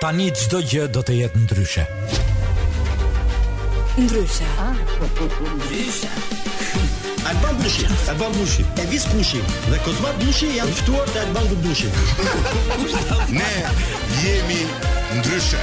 Tani çdo gjë do të jetë ndryshe. Ndryshe. Ndryshe. Alban Dudushi, Alban Dudushi, Evis Bushi dhe Kozma Dushi janë ftuar te Alban Dudushi. Ne jemi ndryshe.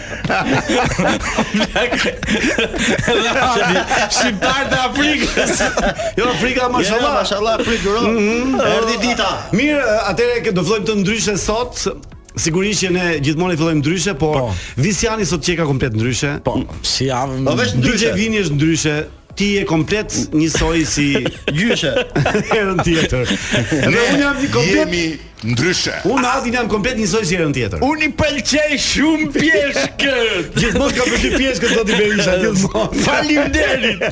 Shqiptarët e Afrikës. Jo Afrika mashallah, mashallah prit duro. Mhm. Erdhi dita. Mirë, atëherë do fillojmë ndryshe sot. Sigurisht që ne gjithmonë i fillojmë ndryshe, por po. Visiani sot qeka komplet ndryshe. Po, si javë. Po vetëm ndryshe Vini është ndryshe ti je komplet njësoj si ishe herën tjetër. Ne unë jam një komplet Ndryshe. Unë me Adin jam komplet njësoj si herën tjetër. Unë i pëlqej shumë pjeshkët. gjithmonë i ka pëlqy pjeshkët zoti Berisha gjithmonë. Faleminderit.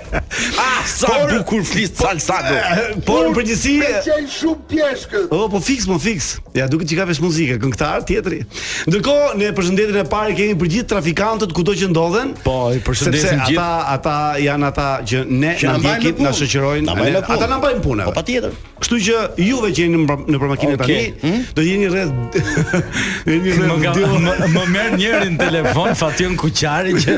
ah, sa por, bukur flis po, salsa do. Eh, por në përgjithësi pëlqej shumë pjeshkët. Po po fiks, po fiks. Ja duket që ka vesh muzikë, këngëtar tjetri. Ndërkohë në përshëndetjen e parë kemi për gjithë trafikantët kudo që ndodhen. Po, i përshëndesim gjithë. Ata ata janë ata që ne na ndjekin, na shoqërojnë, ata na bajnë punë. Po patjetër. Kështu që juve që jeni nëpër makina tani, hmm? do jeni rreth do jeni rreth dy më, më merr njëri në telefon Fatjon Kuqari që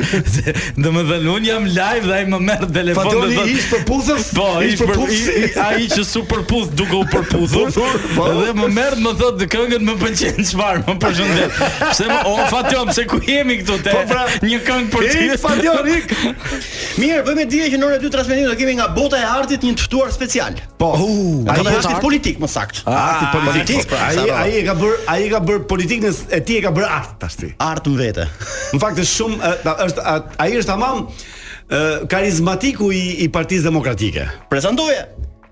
domethënë un jam live dhe ai më merr telefon Fatjoni dhe thotë ish përputhës, po, ish përputhës, ai që s'u përputh duke u përputhur. Po. Dhe më merr më thotë këngën më pëlqen çfarë, më përshëndet. Pse o Fatjon, pse ku jemi këtu te? Po pra, një këngë për ti. Fatjon ik. Mirë, bëjmë me dije që në orën e dytë transmetim do kemi nga bota e artit një të ftuar special. Po. Artit politik, më saktë. Ah, arti politik. Po, pra, ai ai e ka bërë, ai e ka bërë politikën e tij e ka bërë art tashti. Art më vete. Në fakt është shumë është ai është tamam karizmatiku i i Partisë Demokratike. Prezantoje.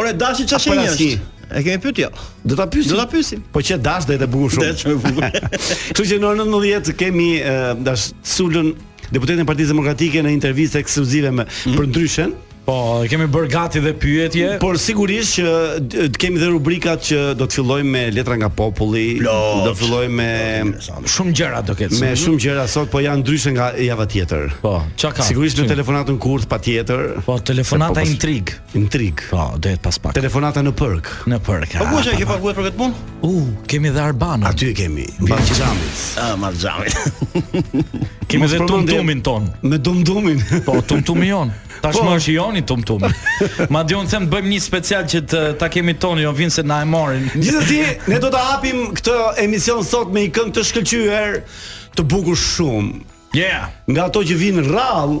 Ore Dashi çfarë shenjë është? E kemi pyet jo. Do ta pyesim. Do ta pyesim. Po qe dash do jetë bukur shumë. Dash më bukur. Kështu që në orën 19 kemi Dash Sulën deputetin e Partisë Demokratike në intervistë ekskluzive me mhm. për Ndryshen. Po, kemi bërë gati dhe pyetje. Por sigurisht që kemi dhe rubrikat që do të fillojmë me letra nga populli, Plot. do fillojmë me shumë gjëra do ketë. Me shumë gjëra sot, po janë ndryshe nga java tjetër. Po, çka ka? Sigurisht me telefonatën kurth patjetër. Po, telefonata po, po, intrig. Intrig. Po, do jetë pas pak. Telefonata në park. Në park. Po kush e ke paguar për këtë punë? U, uh, kemi dhe Arbanën. Aty e kemi. Mbas xhamit. Ah, mbas xhamit. kemi dhe tumtumin tonë. Me tumtumin. po, tumtumi jonë. Tashmë po. është joni tumtumi. Madje un them të bëjmë një special që të ta kemi tonë, jo vijnë se na e marrin. Gjithsesi, ne do ta hapim këtë emision sot me një këngë të shkëlqyer, të bukur shumë. Yeah. Nga ato që vijnë rrallë,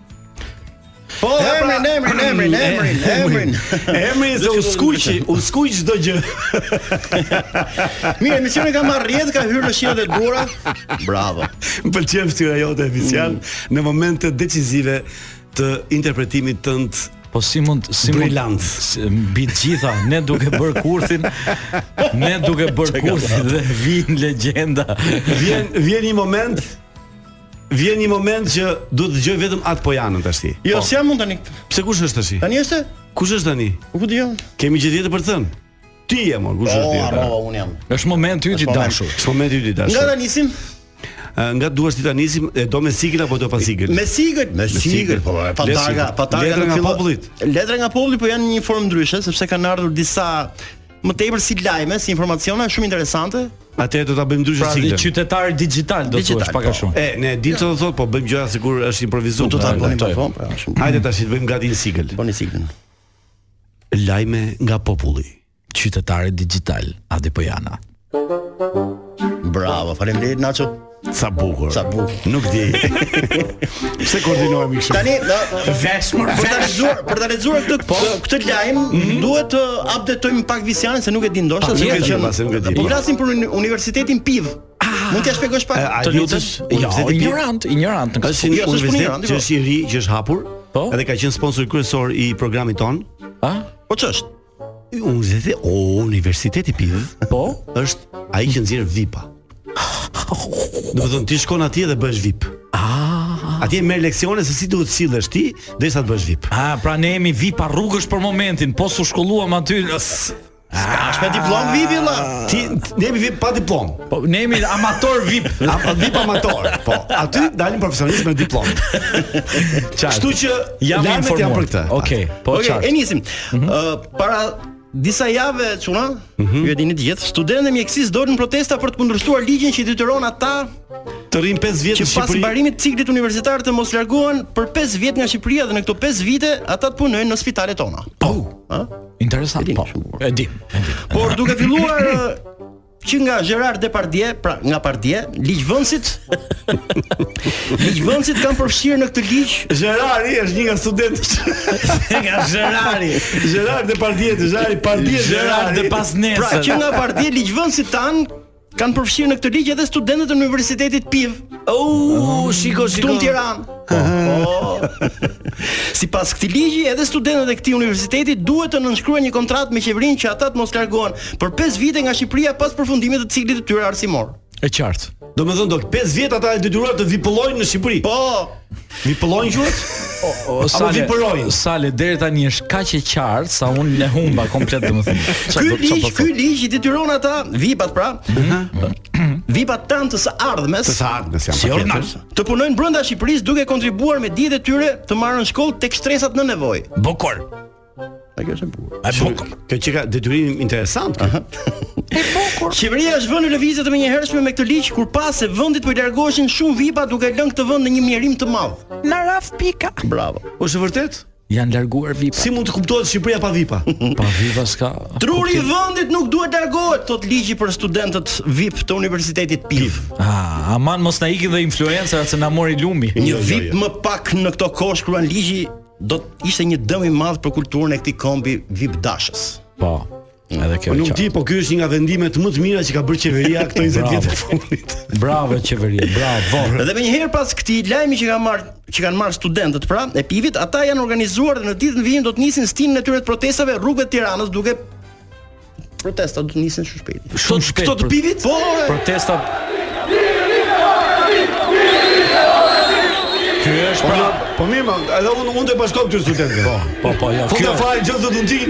Po, ja, pra, emrin, emrin, emrin, emrin, emrin. Emrin se u skuqi, u skuq çdo gjë. Mirë, emisioni ka marrë rrjedhë, ka hyrë në shinat e duhura. Bravo. Më pëlqen fytyra jote oficial mm. në momente decisive të interpretimit tënd Po si mund si mund mbi të gjitha ne duke bër kurthin ne duke bër kurthin dhe vin legjenda vjen vjen një moment Vjen një moment që duhet të dëgjoj vetëm Adi Pojanën tash. Jo, po. s'ia mund tani. Pse kush është tash? Tani është? Kush është tani? Nuk e di. Kemi gjë tjetër për të thënë. Ti je mor, kush është ti? Po, harrova unë jam. Është momenti yt i dashur. Është momenti yt i dashur. Nga ta nisim? nga duash ti ta nisim e do me sigël apo do pa sigël? Me sigël, me sigël, po pa targa, pa targa nga popullit. Letra nga populli po janë një formë ndryshe sepse kanë ardhur disa më tepër si lajme, si informacione shumë interesante. Atë do ta bëjmë ndryshe pra, si. Pra qytetar dixhital do të thuash pak a po. shumë. E, ne di ç'do thotë, po bëjmë gjëra sikur është improvizuar. Do ta bëjmë më vonë, pra shumë. Hajde tash të bëjmë gati një sigël. Bëni siglën. Lajme nga populli. Qytetari dixhital Adi Pojana. Bravo, faleminderit Nacho. Sa bukur. Sa bukur. Nuk di. Pse koordinohemi kështu? Tani, do vesh për ta lexuar, për ta lexuar këtë po, këtë lajm, mm -hmm. duhet të updatojmë pak Visianin se nuk e di ndoshta se nuk e di. Po, po flasim për Universitetin PIV. Ah, Mund t'ia shpjegosh pak? Të lutem. Jo, ignorant, ignorant. Është një universitet që është i ri, që është hapur. Po. Edhe ka qenë sponsor kryesor i programit tonë. Ah? Po ç'është? Universiteti o Universiteti PIV. Po, është ai që nxjerr VIP-a. Do të thotë ti shkon atje dhe bëhesh VIP. Ah, atje merr leksione se si duhet sillesh ti derisa të bëhesh VIP. Ah, pra ne jemi VIP-a rrugësh për momentin, po s'u shkolluam aty. S'ka është me diplomë VIP vëlla. Ti ne jemi VIP pa diplomë. Po ne jemi amator VIP, apo VIP amator. Po, aty dalin profesionistë me diplomë. Kështu që jam informuar për këtë. Okej, okay, po okay, e nisim. Para disa javëve, çuna, mm -hmm. ju e dini të gjithë, studentët e mjekësisë dolën në protesta për të kundërshtuar ligjin që i detyron ata të rrinë 5 vjet në Shqipëri. Që pas mbarimit të ciklit universitar të mos largohen për 5 vjet nga Shqipëria dhe në këto 5 vite ata të punojnë në spitalet tona. Po, ë? Interesant. Po. E di. Por duke filluar që nga Gerard Depardieu, pra nga pardje, ligjvënësit ligjvënësit kanë përfshirë në këtë ligj Gerardi është një nga studentët. nga Gerardi. Gerard Depardieu, Gerard Pardje, Gerard dhe pasnesër. Pra që nga pardje ligjvënësit tanë kanë përfshirë në këtë ligj edhe studentët e Universitetit PIV. Oh, shiko, shiko. Këtu në Tiranë. Po. sipas këtij ligji, edhe studentët e këtij universiteti duhet të nënshkruajnë një kontratë me qeverinë që ata të mos largohen për 5 vite nga Shqipëria pas përfundimit të ciklit të tyre arsimor. E qartë. Domethënë do 5 vjet ata të detyruar të vipëllojnë në Shqipëri. Po! Vipëllojnë që? O, o, sale, vipërojnë. Sale, deri ta një është ka që qartë sa unë në humba komplet domethënë. Ky ligj, ky ligj i detyron ata, vipat pra, mhm. vipat tanë të së ardhmes, të së ardhmes janë si patjetër. Të punojnë brenda Shqipërisë duke kontribuar me dijet e tyre të marra në shkollë tek shtresat në nevojë. Bukur. A kjo është e bukur. A bukur. Kjo qenka detyrim interesant. E bukur. Qeveria është vënë në lëvizje të menjëhershme me këtë ligj kur pa se vendit po i largoheshin shumë vipa duke lënë këtë vend në një mjerim të madh. Na raftë pika. Bravo. Është vërtet? Janë larguar VIP. Si mund të kuptohet Shqipëria pa VIP-a? Pa VIP-a s'ka. Truri i vendit nuk duhet largohet, thotë ligji për studentët VIP të Universitetit PIV. Ah, aman mos na ikin dhe influencerat se na mori lumi. Një jo, jo, VIP jo. më pak në këto kohë shkruan ligji do të ishte një dëm i madh për kulturën e këtij kombi VIP dashës. Po. Edhe kjo. Po nuk di, po ky është një nga vendimet më të mira që ka bërë qeveria këto 20 vjet e fundit. Bravo qeveria, bravo. Dhe menjëherë pas këtij lajmi që kanë marrë që kanë marrë studentët pra e pivit, ata janë organizuar dhe në ditët në vijim do të nisin stinën e tyre të protestave rrugëve të Tiranës duke protesta do të nisin shumë shpejt. Shumë shpejt. Këto të pivit? Po, protesta. Ky është pra, po mirë, edhe unë mund të bashkohem këtu studentëve. Po, po, po, ja. Fundi i fundit gjithë të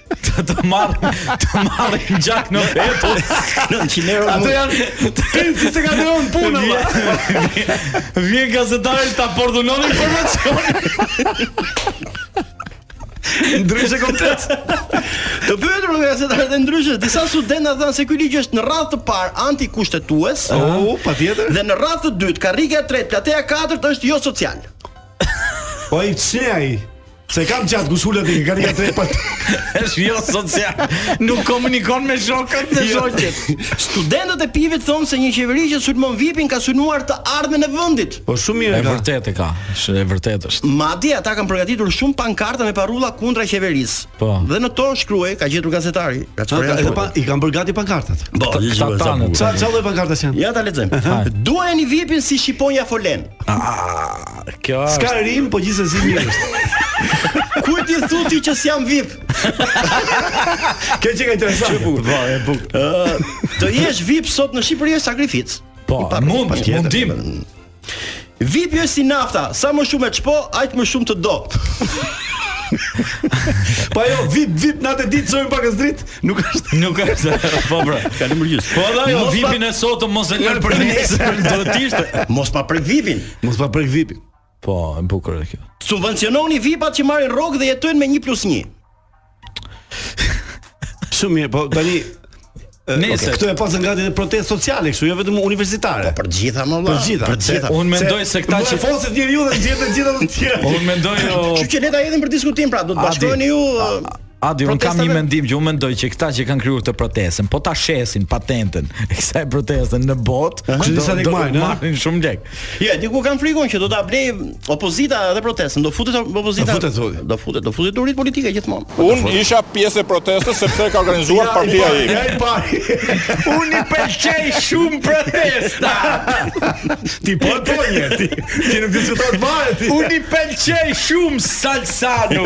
Të të marrë, të marrë një gjak në vetë. Në njëqind euro Ato mund. janë. E di si se ka të rënë punë valla. Vjen gazetari ta përdhunon informacionin. Ndryshe komplet. Të pyetur nga gazetarët e Ndryshe, disa studentë na thanë se ky ligj është në radhë të parë antikushtetues. Oh, patjetër. Dhe në radhë të dytë, karriga e tretë, plateja e katërt është jo social. Po ai pse ai? Se kam gjatë gushulat i gati ka trepat. Është jo social. Nuk komunikon me shokët dhe jo. shoqet. Studentët e pivit thonë se një qeveri që sulmon VIP-in ka sulmuar të ardhmen e vendit. Po shumë mirë. E vërtetë ka. Është e vërtetë është. Madje ata kanë përgatitur shumë pankarta me parulla kundra qeverisë. Po. Dhe në to shkruhet, ka gjetur gazetari. Ka çfarë? Edhe pa i kanë bërë gati pankartat. Po, sa sa lloj pankartash janë? Ja ta lexojmë. Duajeni VIP-in si shqiponja folenë. Ah. Kjo është. S'ka rimë, po gjithsesi mirë është. Ku ti thu ti që s'jam VIP? Kjo qenka interesant. Po, e bukur. Të jesh VIP sot në Shqipëri është sakrificë. Po, mund, mundim. VIP është si nafta, sa më shumë e çpo, aq më shumë të do. Po jo, vip vip natë ditë t'shohim pakëz dritë, nuk është. Nuk është. Po pra. Ka numër gjysmë. Po ajo vipin e sotëm mos e lër për nesër, do të ishte. Mos pa prek vipin. Mos pa prek vipin. Po, e bukur kjo. Subvenciononi vipat që marrin rrogë dhe jetojnë me 1 plus 1. Shumë mirë, po tani Nëse okay. këtu e pasën gati edhe protestë sociale kështu, jo vetëm universitare. Po për të gjitha mo vëlla. Për gjitha. Për gjitha. Unë mendoj se këta që flasin dhe ju dhe gjithë të gjitha të tjerë. Unë mendoj jo. Kështu që le ta hedhim për diskutim pra, do të bashkoheni ju. Adi, unë kam një mendim që unë mendoj që këta që kanë krijuar këtë protestën, po ta shesin patentën e kësaj proteste në botë, do të thotë do të marrin shumë lek. Jo, ja, diku kanë frikën që do ta blej opozita edhe protestën, do futet opozita. Do futet do futet. Do futet, do futet duart politike gjithmonë. Unë isha pjesë e protestës sepse e ka organizuar partia ime. Ja, i pari. Unë i pëlqej shumë protestat. ti po po një, ti. Ti nuk diskuton fare ti. Unë i pëlqej shumë salsano.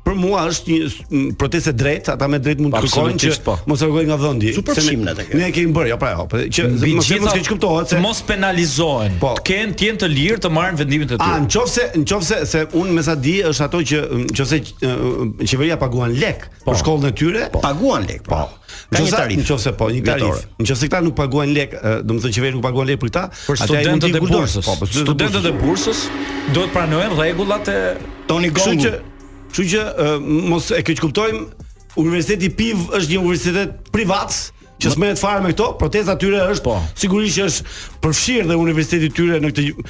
Për mua është një protestë e drejtë, ata me të drejtë mund të kërkojnë që po. mos largohen nga vendi. Super çim në tek. Ne e kemi bërë, jo pra, jo, po që mos mos keqkuptohet se mos penalizohen. Po. Të kenë të jenë të lirë të marrin vendimin e tyre. A në qoftë se në qoftë se se unë me sa di është ato që në qoftë se qeveria paguan lek po. për shkollën e tyre, po. paguan lek. Po. Ka një tarifë. Nëse po, një tarifë. Nëse këta nuk paguajnë lek, domethënë qeveria nuk paguan lek për këta, për studentët e bursës. Po, për studentët e bursës duhet pranojnë rregullat e Toni Gongu. Kështu që, kështu që mos e keqkuptojmë, Universiteti PIV është një universitet privat që s'merret fare me këto, protesta e tyre është po. Sigurisht që është përfshirë dhe universiteti i tyre në këtë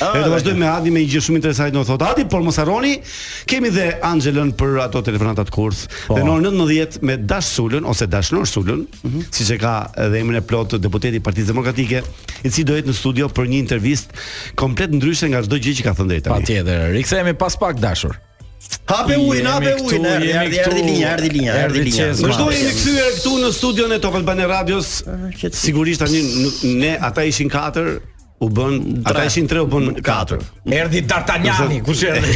Ah, ne do vazhdojmë me Adin me një gjë shumë interesante do thotë Adi, por mos harroni, kemi dhe Anxhelën për ato telefonatat kurth. Po. Dhe në orën 19 me Dash Sulën ose Dashnor Sulën, mm -hmm. siç e ka edhe emrin e plotë deputeti i Partisë Demokratike, i cili do jetë në studio për një intervistë komplet ndryshe nga çdo gjë që ka thënë deri tani. Patjetër, rikthehemi pas pak të dashur. Hape ujin, hape ujin, erdhi, erdhi, erdhi linja, erdhi linja, erdhi linja. Vazhdojmë jemi kthyer këtu në studion e Top Albania Radios. Sigurisht tani ne ata ishin katër, u bën ata ishin tre u bën katër. Erdhi Dartanjani, kush erdhi?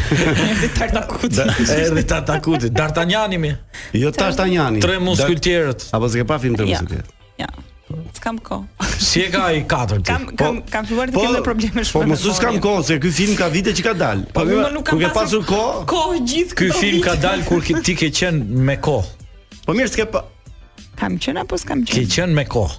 Erdhi Tartakuti. Erdhi Tartakuti, Dartanjani mi. Jo Dartanjani. Tre musketierët. Apo s'e ke pa filmin tre musketierët? Ja. S'kam kohë. Si e ka i katërt? Kam po, kam kam filluar të po, kem probleme shumë. Po mos u s'kam kohë se ky film ka vite që ka dal. Po unë nuk kam pasur kohë. Kohë gjithë ky film ka dal kur ti ke qen me kohë. Po mirë s'e ke pa. Kam qen apo s'kam qen? Ke qen me kohë.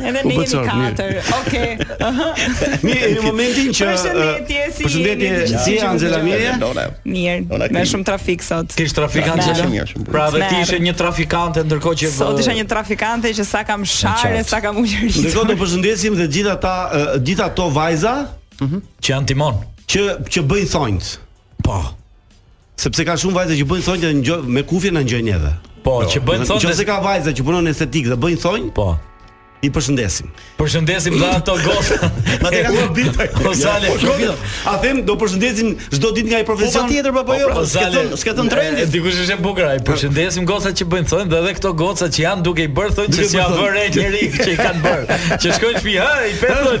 Edhe ne jemi katër. Okej. Më në momentin që Përshëndetje si Përshëndetje si jeni Anxhela Mirë. Mirë. Me shumë trafik sot. Kish trafik Anxhela. Pra dhe ti ishe një trafikante ndërkohë që Sot isha një trafikante që sa kam sharë, sa kam ulërit. Ndërkohë do përshëndesim dhe gjithë ata, gjithë ato vajza, mhm. që janë në timon, që që bëjnë thonjtë. Po. Sepse ka shumë vajza që bëjnë thonj dhe ngjojnë me kufje na ngjojnë neve. Po, jo. që bëjnë thonj. Nëse ka vajza që punon në estetikë dhe bëjnë thonj, po. I përshëndesim. Përshëndesim dhe ato goca. Ato që kanë bërë Po Sale. Ta themi do përshëndesim çdo ditë nga një profesion. Po tjetër, apo jo, po, po s'ka thon, s'ka thon trendi. Dikush është e bukur ai. Përshëndesim gocat që bëjnë thonj dhe edhe këto gocat që janë duke i bërë thonj që s'ua vë re njeri që i kanë bërë. Që shkojnë shtëpi, ha, i pesë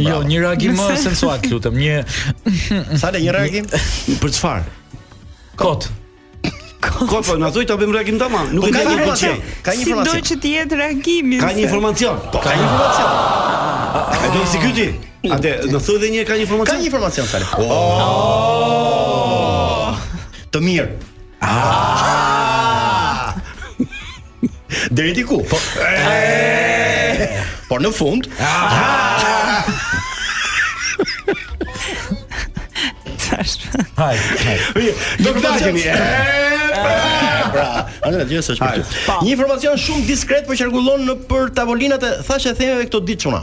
Jo, një reagim më sensual, të lutem, një Sale, një reagim? Për çfarë? Kot. Kot, po na thuaj ta bëjmë reagim tamam. Nuk po e ka një informacion. Ka një informacion. Si do që të jetë reagimi? Ka një informacion. Po ka një informacion. A je e sigurt? A dhe, na thuaj edhe një ka një informacion. Ka një informacion tani. Oh! Të mirë. Ah! Deri diku. Po. Por në fund, Tash. Hajde, hajde. do të dasheni. Pra, anë të gjithë është për ty. Një informacion shumë diskret po qarkullon nëpër tavolinat e thashethemeve këto ditë çuna.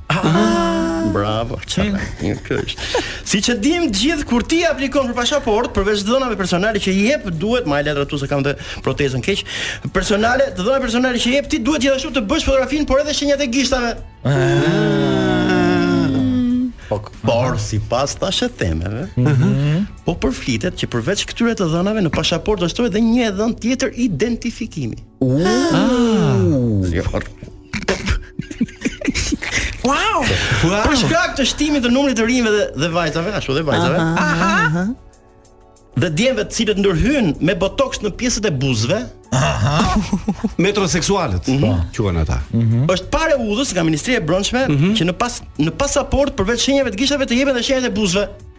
Bravo, çfarë një kështu. Siç e dimë të gjithë kur ti aplikon për pasaportë, përveç të dhënave personale që i jep, duhet, më fal, se kam dhe protezën keq. Personale, të dhëna personale që i jep, ti duhet gjithashtu të bësh fotografinë, por edhe shenjat e gishtave. Ah. Po, por sipas thashethemeve, mhm. po përflitet që përveç këtyre të dhënave në pasaportë do shtohet edhe një e dhënë tjetër identifikimi. Uuu, ah. ah. Wow! wow! Për shkak të shtimit të numrit të të rinjve dhe, dhe vajzave, ashtu dhe vajzave. Aha. aha. aha. Dhe djemve të cilët ndërhyjnë me botox në pjesët e buzëve, aha, metroseksualët, mm -hmm. po, quhen ata. Mm -hmm. Është parë e udhës nga Ministria e Brendshme mm -hmm. që në pas në pasaportë përveç shenjave të gishtave të jepen edhe shenjat e buzëve.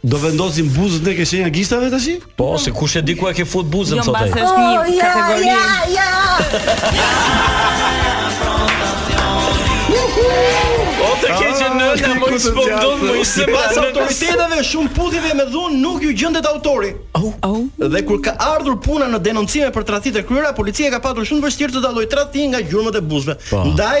Do vendosim buzët ne ke shenja e gishtave tash? Po, se kush e di ku e ke fut buzën jo, sot ai. Jo, është një kategori. Ja, ja, ja. Po të ke që në në më i spondon më i sipas autoriteteve shumë puthjeve me dhunë nuk ju gjendet autori. Au, au. Dhe kur ka ardhur puna në denoncime për tradhtitë e kryera, policia e ka patur shumë të vështirë të dallojë tradhtinë nga gjurmët e buzëve. Po. Ndaj,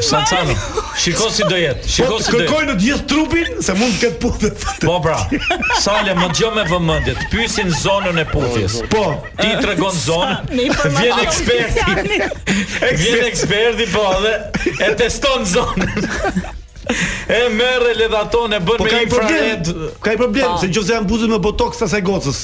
Sale, çuna, shiko si do jetë, shiko po, si do jetë. Kërkojnë në të gjithë trupin se mund të ketë puthje. Po pra. Sale më dëgjo me vëmendje, të pyesin zonën e puthjes. Po, ti eh, tregon zonën. Vjen eksperti. Vjen eksperti po edhe e teston zonën. E merr e ledhaton e bën po me infrared. Ka problem, se nëse janë buzët me botox asaj gocës.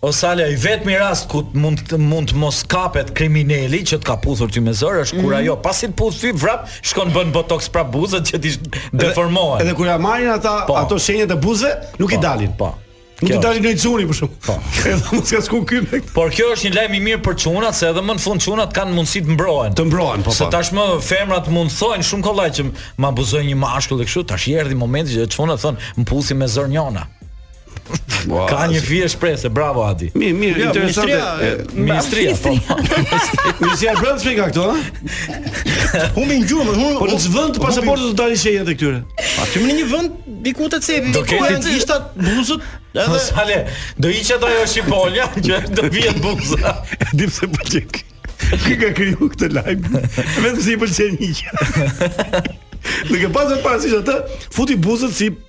O Sale, i vetmi rast ku mund mund të mos kapet krimineli që të ka puthur ty me zor është kur mhm. ajo pasi të puth ty vrap shkon bën botox prap buzët që ti deformohen. Edhe kur ja marrin ata po. ato shenjat e buzëve, nuk i po. dalin. Po. Nuk i dalin në çuni për shkak. Po. Edhe m'u ka skuq ky. Por kjo është një lajm i mirë për çunat, se edhe më në fund çunat kanë mundësi të mbrohen. Të mbrohen, po. Se po. tashmë femrat mund të thonë shumë kollaj që ma buzoi një mashkull kështu, tash i erdhi momenti që çunat thonë, "M'puthi me zor njëna." Wow. Ka një fije shpresë, bravo Adi. Mirë, mirë, ja, interesante. Ministria, po. Ministria e Brendshme ka këto, ha? Humbi një gjurmë, humbi. Po në vend pasaportën do dalin shenjat e këtyre. Aty në një vend diku të cepi, do keni të ishta buzët. Edhe po, sale, do i çet ajo shipolja që do vihet buza. Di pse po çek. Kush ka kriju këtë lajm? Vetëm si i pëlqen një gjë. Nuk e pasë parë si atë, futi buzët si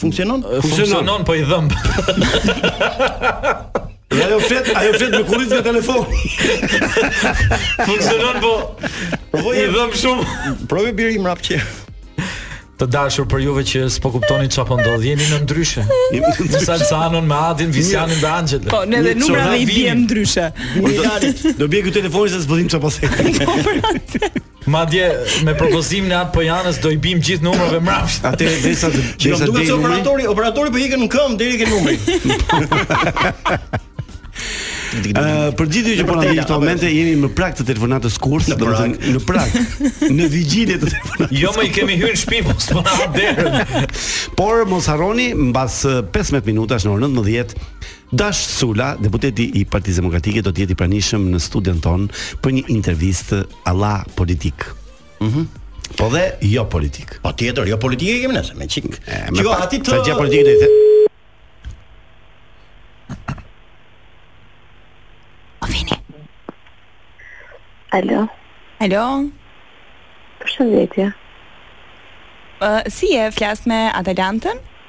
Funksionon? Funksionon, po i dhëmb. Ajo flet, ajo flet me kurriz me telefon. Funksionon po. Po i dhëmb shumë. Provo bjeri mrapsht. Të dashur për juve që s'po kuptoni çfarë po ndodh, jemi në Ndryshe. Në Salsanon me Adin, Visjanin dhe Anxhelën. Po, ne dhe numrave i biem ndryshe. Do bie ky telefoni se s'po dim çfarë po thënë. Po, pra. Madje me propozimin e At Pojanës do i bim gjithë numrave mbrapsht. Atë derisa të Jo, derisa duhet deri se numri. operatori, operatori po ikën në këmbë deri ke numri. Ë, për gjithë ju që po na dëgjoni këto momente, jemi në prag të telefonatës kurs, domethënë në prag, në vigjilje të telefonatës. Jo, ne i kemi hyrë në shtëpi, po s'po na hap derën. Por mos harroni mbas eh, 15 minutash në orën 19 Dash Sula, deputeti i Partisë Demokratike do të jetë i pranishëm në studion tonë për një intervistë alla politik. Mhm. Mm po dhe jo politik. Po tjetër, jo politike kemi nëse me çik. Çiko aty të. Asgjë politike do të thotë? O vini. Alo. Alo. Përshëndetje. Uh, si e flas me Atalantën?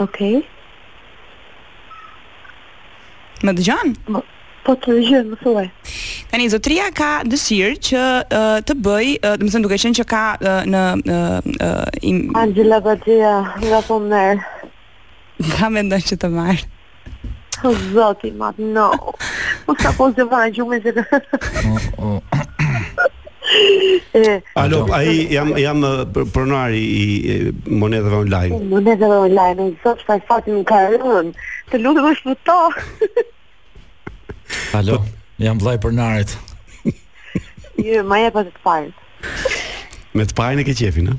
Okej. Më dëgjon? Po, po të dëgjoj, më thuaj. Tani zotria ka dëshirë që uh, të bëj, uh, domethënë duke qenë që ka uh, në uh, im... Anxhela Baxhia, nga po merr. Nga mendon që të marr? O zoti i madh, no. Po sa po se vara gjumin se. E, Alo, ai jam jam eh, pr- pronari i eh, monedhave online. po, monedha online, o zot çfarë fati më ka rënë. Të lutem më shpëto. Alo, jam vllai i pronarit. Jo, ma jep atë të parë. Me të parin e ke qefin, ha?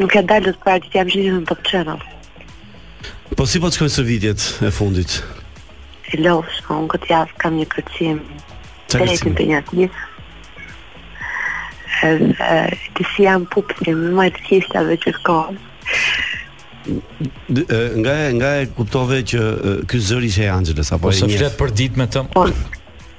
Nuk e ke parë që jam gjithë në Top Channel. Po si po të shkojnë stërvitjet e fundit? Si lovsh, po unë këtë javë kam një kërcim. Ça kërcim? Të një atë Ti si jam pup, si më më të kishtë dhe që të kohë. Nga e, nga e kuptove që ky zëri qe i Anxhelës, apo po e një? Po se fletë për ditë me të... Po,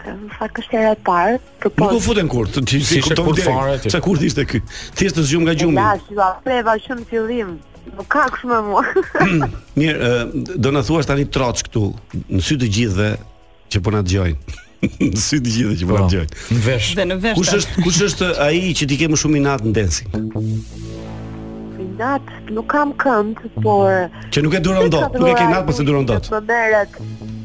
Se s'është hera e parë, të po. Nuk u futen kurrë, të ti s'i kupton fare ti. Sa kur ti ishte ky? Thjesht zgjum nga gjumi. Ja, si do preva që në fillim. Nuk ka kështu me mua. Mirë, do na thuash tani troç këtu, në sy të gjithëve që po na dëgjojnë. Në sy të gjithëve që po na po, dëgjojnë. Në vesh. Dhe në vesh. Kush është kush është ai që ti ke më shumë inat në dancing? Inat, nuk kam kënd, por që nuk e duron dot. Nuk e ke inat, por s'e duron dot. Më merret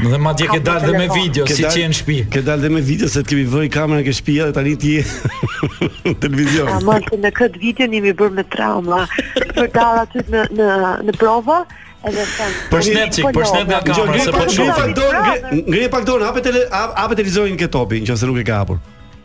Dhe madje ke dalë dhe me video, siç je në shpi. Ke dalë dhe me video, se të kemi vënë kamera ke shpia dhe tani ti je në televizion. Ama se në këtë video jemi bërë me trauma. Për dalë aty në, në, në prova, edhe thëmë. Përshnet çik, përshnet nga kamera, se për shumë. Ngrije pak dorën, hape, tele, hape televizorin ke topi, në qoftë se nuk e ke hapur.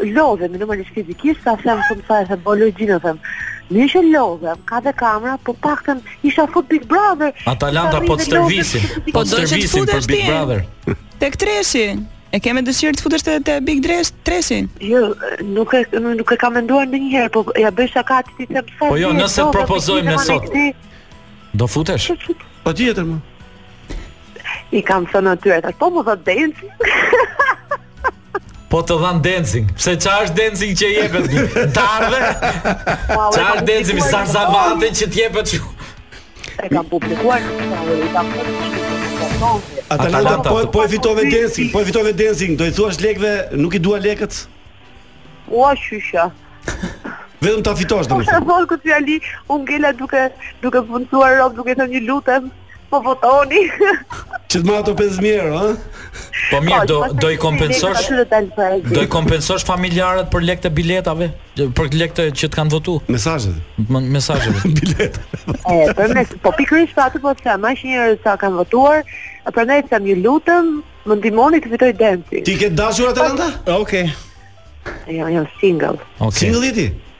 Lodhem, normalisht fizikisht, sa them shumë sa e them, po lodhem. Në që lodhem, ka dhe kamera, të paktën isha fut Big Brother. Atalanta po të stërvisin, po të stërvisin për Big Brother. Tek treshi, e ke me dëshirë të futesh te Big te treshi? Jo, nuk e nuk e kam menduar ndonjëherë, po e bëj shaka ti të them sa. Po jo, nëse propozojmë ne sot. Do futesh? Po tjetër më. I kam thënë aty, po më thotë dancing. Po të dhanë dancing. Pse çfarë është dancing që jepet ti? Dardhë. Çfarë është dancing zarzavate që të jepet ju? E kam publikuar këtë kam Atalanta po po e fitove dancing, po e fitove dancing, do i thuash lekëve, nuk i dua lekët. Ua shysha. Vetëm ta fitosh domethënë. Po sa vogël ti Ali, unë ngela duke duke punuar rob, duke thënë lutem. Po votoni. Që të marrë ato 5.000 euro, ha? Po mirë, po, do, do i kompensosh Do i kompensosh familjarët për lekët e biletave Për lekët e që të kanë votu Mesazhet Mesazhet Bilet E, për mes, po pikërisht pra atë po them, ata njerëz sa kanë votuar Prandaj tha ju lutem, më ndihmoni të fitoj dancing Ti ke dashur atë rënda? Oke okay. Jo, jo, single okay. Single je ti?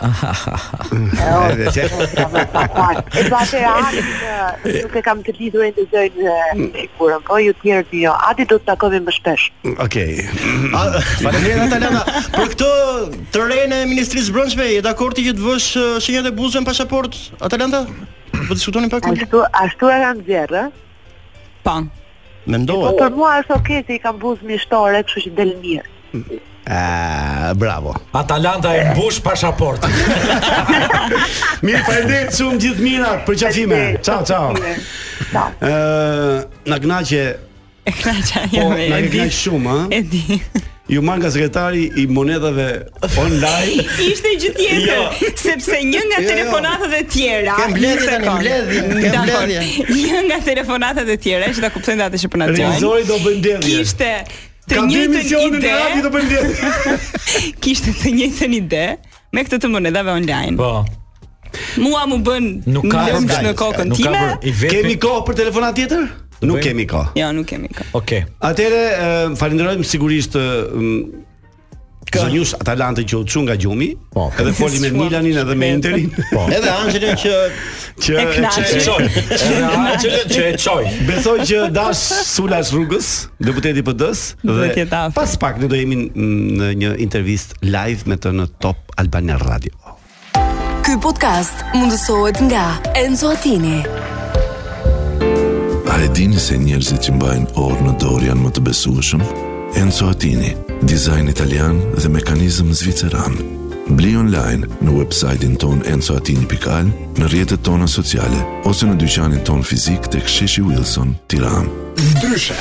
Edhe ti. E pa se Adi nuk e kam të lidhur e ndëgjoj në sigurën, po ju tjerë ti jo. Adi do të takohemi më shpesh. Okej. Faleminderit Atalanta. Për këtë të renë e Ministrisë së Brendshme, je dakord ti që të vësh eh, shenjat e buzëve në pasaportë, Atalanta? Po diskutonin pak. Ashtu, ashtu e kanë nxjerrë. Po. Mendohet. Po për mua është okay se i kam buzët mishtore, kështu që del mirë. Ah, bravo. Atalanta e mbush pasaportën. Mirë, faleminderit shumë gjithë të mirat përqafime. Ciao, ciao. Ciao. Ë, na kënaqe. E kënaqa po, jam. Po, na kënaqe shumë, ë. E di. Ju marr nga sekretari i monedhave online. Ishte gjë tjetër, jo. sepse një nga jo, jo. telefonatat e tjera. Kemi mbledhje tani, mbledhje, kemi mbledhje. Një nga telefonatat e tjera, që ta kuptojnë atë që po na thonë. Regjizori do bëj mbledhje. Kishte të njëjtën ide. Ka dy misione në radio do bëj mbledhje. Kishte të njëjtën ide. Me këtë të monedhave online. Po. Mua m'u bë nuk ka lëmsh në kokën nuk time. Ka për, kemi kohë për telefonatë tjetër? Nuk kemi kohë. Jo, nuk kemi kohë. Okej. Okay. Atëre uh, falenderojmë sigurisht uh, zonjushën Atalanta që u çu nga gjumi, po, edhe foli me Milanin edhe me Interin. Po. Edhe Angelën që që e çoi. Edhe Angelën që e çoi. Besoj që Dash Sula është rrugës, deputeti i PD-së dhe pas pak ne do jemi në një intervistë live me të në Top Albania Radio. Ky podcast mundësohet nga Enzo Attini. A e dini se njerëzit që mbajnë orë në dorë janë më të besueshëm? Enzo Attini, dizajn italian dhe mekanizëm zviceran. Bli online në website-in tonë enzoattini.al, në rrjetet tona sociale, ose në dyqanin tonë fizik tek sheshi Wilson, Tiranë. Ndryshe.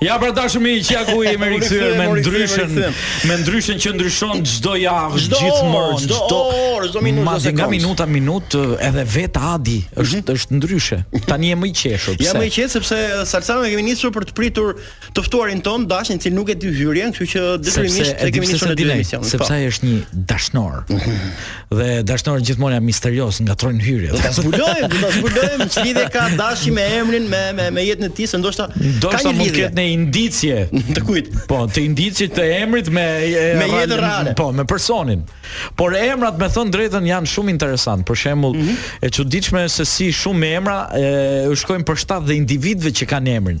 Ja pra të dashur miq ku jemi rikthyer me Ndryshen, me Ndryshen që ndryshon çdo javë, gjithmonë, çdo orë, çdo minutë, çdo nga minuta në minutë edhe vetë Adi është mhm. është ndryshe. Tani je më i qeshur. Pse? Jam më i qeshur sepse Salsano e kemi nisur për të pritur të ftuarin tonë Dashin, i cili nuk e di hyrjen, kështu që detyrimisht e kemi nisur ne të dy emisionin. Po. Sepse ai është një dashnor. Dhe dashnorët gjithmonë janë misteriozë, ngatërrojnë hyrjet. Do ta zbulojmë, do ta zbulojmë ç'lidhje ka Dashi me emrin me me me jetën e tij, se ndoshta ka një mund të ketë një indicie të kujt. Po, të indicit të emrit me me jetën reale. Po, me personin. Por emrat me thënë të drejtën janë shumë interesantë. Për shembull, mhm. e çuditshme është se si shumë emra iu shkojnë për shtat dhe individëve që kanë emrin.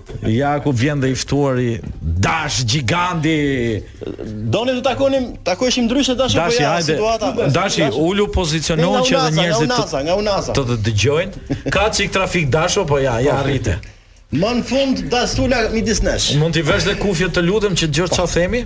Ja ku vjen dhe i ftuari Dash gjigandi. Donim të takonim, takoheshim ndryshe Dashi, po ja hajde, situata. Dashi, dashi ulu pozicionohu që edhe njerëzit të, nga unaza. të të dëgjojnë. Ka një çik trafik Dasho, po ja, ja po. arrite. Më në fund Dash Sula midis nesh. Mund t'i vesh dhe kufjet të lutem që të dëgjosh çfarë themi?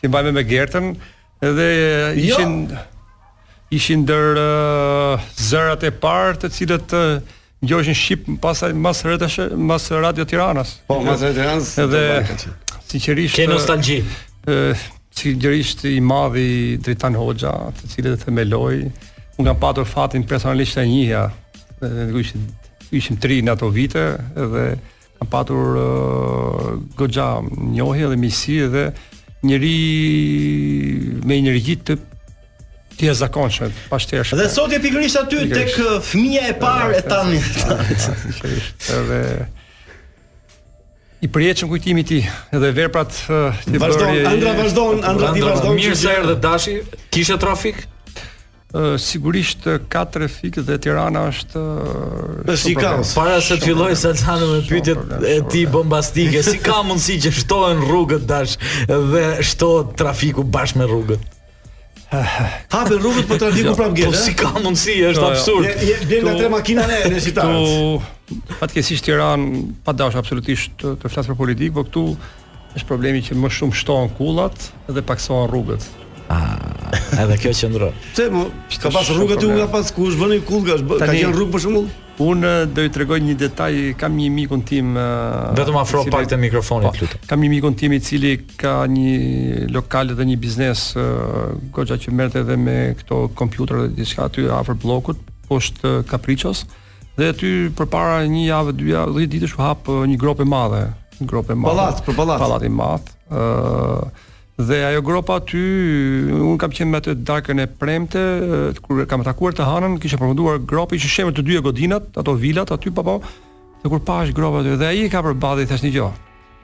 Që mbanim me Gertën dhe jo. ishin jo. ishin ndër uh, zërat e parë të cilët uh, ngjoheshin shqip pastaj mas rretash mas Radio Tiranës. Po, mas Radio Tiranës. Edhe sinqerisht ke nostalgji. Ë, sinqerisht i madhi Dritan Hoxha, i cili e themeloi. Unë kam patur fatin personalisht e njihja, dhe ishim, ishim tri në ato vite, edhe Kam patur uh, goxha njohje dhe miqësi dhe njeri me energji të jashtëzakonshme, pashtershme. Dhe sot je pikërisht aty tek uh, fëmija e parë e Tanit. Edhe i përjetshëm kujtimi i tij dhe veprat që bëri. Vazhdon, andrra vazhdon, andrra e tij vazhdon. Mirë se erdhe Dashi, kishe trafik? Sigurisht ka trafik dhe Tirana është është si ka para se të filloj sa të hajë me pyetjet e tij bombastike si ka mundësi që shtohen rrugët Dash dhe shtohet trafiku bashkë me rrugët Hapen rrugët por trafiku prapë gjetë. Po si ka mundësi, është absurd. Jo jo nga tre makina ne shqiptarët. Këtu fatkeqësisht Tiranë pa dash absolutisht të flas për politikë, por këtu Është problemi që më shumë shtohen kullat dhe paksohen rrugët. Ah, edhe kjo qëndron. Pse mo ka pas rrugë aty ka pas ku është vënë kulla, është ka qenë rrugë për shembull? Un do ju tregoj një detaj, kam një mikun tim i Vetëm afro cili, pak te mikrofoni po, lutem. Kam një mikun tim i cili ka një lokal dhe një biznes goxha që merret edhe me këto kompjuterë dhe diçka aty afër bllokut, poshtë Caprichos. Dhe aty përpara një jave, dy javë, 10 ditësh u hap një gropë e madhe, një gropë e madhe. Pallat, për pallat. Pallat i madh. ë uh, Dhe ajo gropa aty, un kam qenë me atë darkën e premte, kur kam takuar të hanën, kishte përfunduar gropa, ishin shembur të dyja godinat, ato vilat aty pa po. Dhe kur pash gropën aty, dhe ai ka përballë thash dëgjo.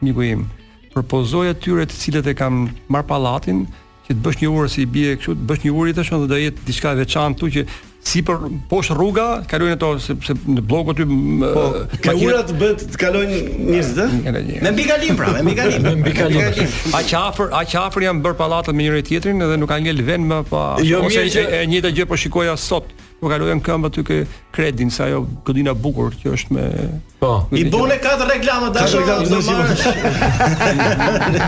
Miku im, propozoju atyre të cilët e kanë marr pallatin, që të bësh një urë se i bie kështu, të bësh një urë thash do të jetë diçka e veçantë këtu që sipër poshtë rruga, kalojnë ato sepse në blloku aty po me urat bëhet të kalojnë njerëzit. Me mbikalim pra, me mbikalim, me mbikalim. Aq afër, aq afër janë bër pallatet me njëri-tjetrin dhe nuk ka ngel vend më pa. Jo, ose e njëjta gjë po shikoja sot. Po kaloja në këmbë aty ke Credinsi ajo godina e bukur që është me Po. I bëre katër reklama Dash, reklama do të marrësh.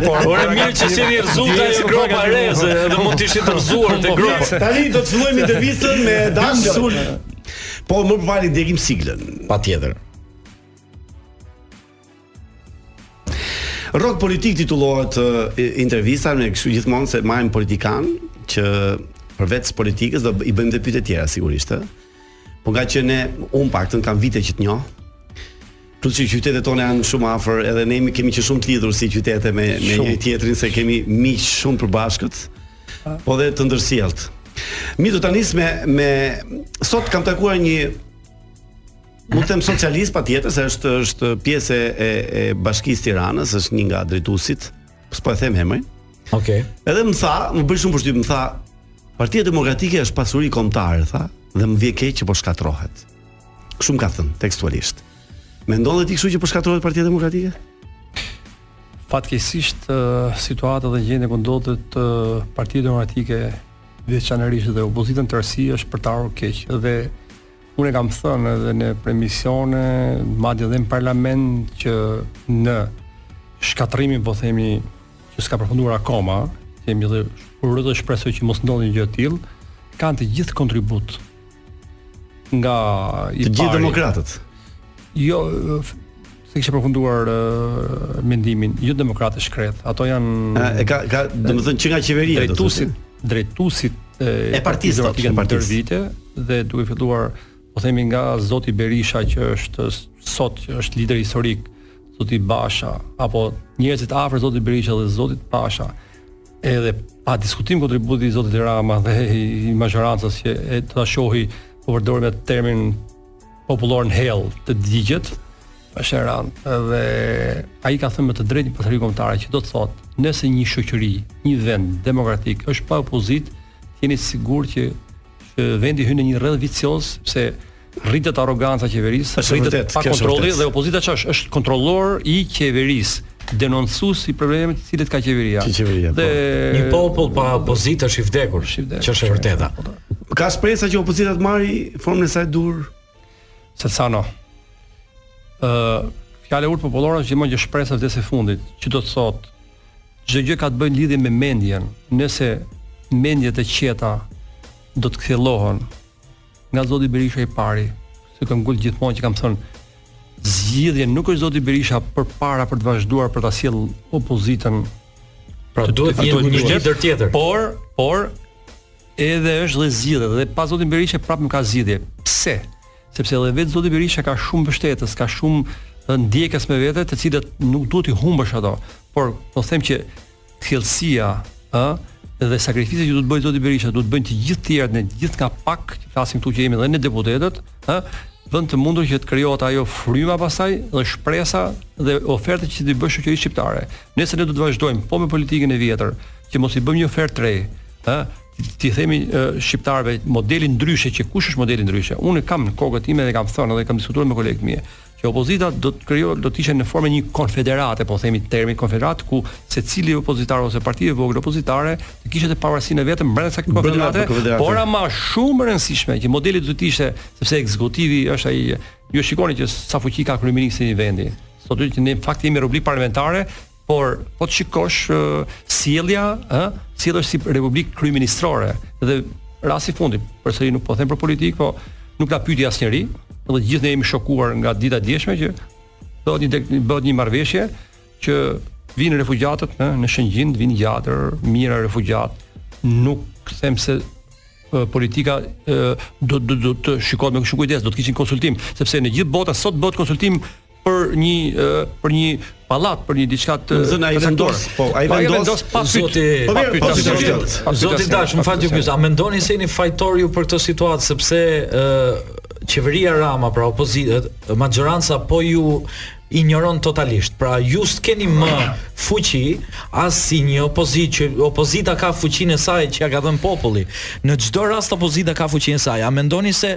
Por bëre mirë që s'je rrzu te gropa reze, edhe mund të ishe rrzuar te gropa. Tani do të fillojmë intervistën me Dashin. Po më parë dëgjojmë siglën. Patjetër. Rok politik titullohet intervista me kështu gjithmonë se marrim politikan që përveç politikës do i bëjmë dhe pyetje tjera sigurisht. Po ngaqë ne unë të paktën kam vite që të njoh. Plus që qytetet tona janë shumë afër, edhe ne jemi kemi qenë shumë të lidhur si qytete me me një tjetrin se kemi miq shumë të përbashkët. Po dhe të ndërsjellë. Mi do ta nis me me sot kam takuar një Mund të them socialist patjetër se është është pjesë e e Bashkisë Tiranës, është një nga drejtuesit, s'po e them emrin. Okej. Okay. Edhe më tha, më bëri shumë përshtypje, më tha Partia Demokratike është pasuri kombëtare, tha, dhe më vjen keq që po shkatërrohet. Kështu më ka thënë tekstualisht. Mendon dhe ti kështu që po shkatërrohet Partia Demokratike? Fatkeqësisht situata dhe gjendja ku ndodhet Partia Demokratike veçanërisht dhe opozita në tërësi është për të ardhur keq dhe Unë e kam thënë edhe në emisione, madje edhe në parlament që në shkatërrimin po themi që s'ka përfunduar akoma, jemi edhe uroj dhe shpresoj që mos ndodhë gjë e tillë, kanë të gjithë kontribut nga i të gjithë demokratët. Jo, Se kishe përfunduar mendimin, jo demokratët e shkretë, ato janë e ka ka domethënë që nga qeveria drejtuesit, drejtuesit e partisë demokratike në partisë vite dhe duke filluar, po themi nga zoti Berisha që është sot që është lider historik, zoti Basha apo njerëzit afër zotit Berisha dhe zotit Basha. Edhe pa diskutim kontributi i zotit Rama dhe i mazhorancës që e ta shohë po përdorim termin popullor në hell të digjet, është e rëndë dhe ai ka thënë me të drejtë një pasuri kombëtare që do të thotë nëse një shoqëri, një vend demokratik është pa opozitë, jeni të sigurt që që vendi hyn në një rreth vicioz sepse rritet arroganca e qeverisë, rritet pakontrolli dhe opozita ç'është? Është kontrollor i qeverisë. denoncues i problemeve të cilat ka qeveria. Që qeveria. Dhe po. një popull pa opozitë është i vdekur, që është e vërteta. Po, po. Ka shpresa që opozita të marrë formën e saj të duhur. Salsano. Ë, uh, fjala e urtë popullore është gjithmonë që shpresa vdes e fundit, që do të thotë çdo gjë ka të bëjë lidhje me mendjen. Nëse mendjet e qeta do të kthellohen, Nga zoti Berisha i pari, se këmbëngul gjithmonë që kam thënë zgjidhje nuk është zoti Berisha përpara për të vazhduar për ta sjellë opozitën. Pra duhet të jetë një lider tjetër. Por, por edhe është dhe zgjidhje dhe pa zotin Berisha prap nuk ka zgjidhje. Pse? Sepse edhe vetë zoti Berisha ka shumë mbështetës, ka shumë ndjekës me vete, të cilët nuk duhet t'i humbësh ato. Por po them që thellësia ë dhe sakrificat që duhet të bëjë zoti Berisha, duhet të bëjnë të gjithë tjerët në gjithë nga pak, që flasim këtu që jemi edhe ne deputetët, e bën të mundur që të krijohet ajo fryma pastaj dhe shpresa dhe oferta që t'i bësh shoqërisë shqiptare. Nëse ne do të vazhdojmë po me politikën e vjetër, që mos i bëjmë një ofertë të re, ë t'i themi shqiptarëve modelin ndryshe që kush është modeli ndryshe. Unë kam në kokën time dhe kam thënë dhe kam diskutuar me kolegët e mi. që opozita do të krijo do të ishte në formë një konfederate, po themi termin konfederatë ku secili opozitar ose parti e vogël opozitare të kishte pavarësinë e vet brenda kësaj konfederate, por ama shumë e rëndësishme që modeli do të ishte sepse ekzekutivi është ai ju shikoni që sa fuqi ka kryeministri i vendit. Sot që në fakt jemi republikë parlamentare, por po të shikosh sjellja, ë, sillesh si republikë kryeministrore dhe rasti i fundit, përsëri nuk po them për politikë, po nuk na pyeti asnjëri, dhe gjithë ne jemi shokuar nga dita e djeshme që do të bëhet një marrëveshje që vijnë refugjatët në në Shëngjin, vijnë Gjadër, mijëra refugjatë. Nuk them se politika do do duhet të shikohet me shumë kujdes, do të kishin konsultim, sepse në gjithë botën sot bëhet konsultim për një për një pallat për një diçka të zënë ai vendos po ai po, vendos pa zoti po, pa pyetur zoti vendos zoti Dash më fal ju pyes a mendoni se jeni fajtor ju për këtë situatë sepse ë qeveria Rama pra opozita majoranca po ju injoron totalisht. Pra ju s'keni më fuqi as si një opozitë që opozita ka fuqinë e saj që ia ka dhënë populli. Në çdo rast opozita ka fuqinë e saj. A mendoni se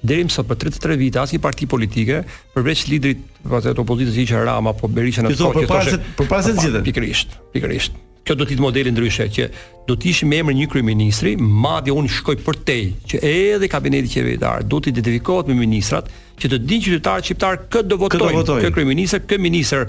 Deri më sot për tridhjetë e tre vite asnjë parti politike, përveç liderit të opozitës që ishte Rama apo Berisha në kohë që thoshte përpara se të zgjidhen. Pikërisht, pikërisht. Kjo do të jetë modeli ndryshe që do të ishim me emrin një kryeministri, madje unë shkoj përtej, që edhe kabineti qeveritar duhet të identifikohet me ministrat që të dinë qytetarët shqiptar kë do votojnë, kë kryeministër, kë ministër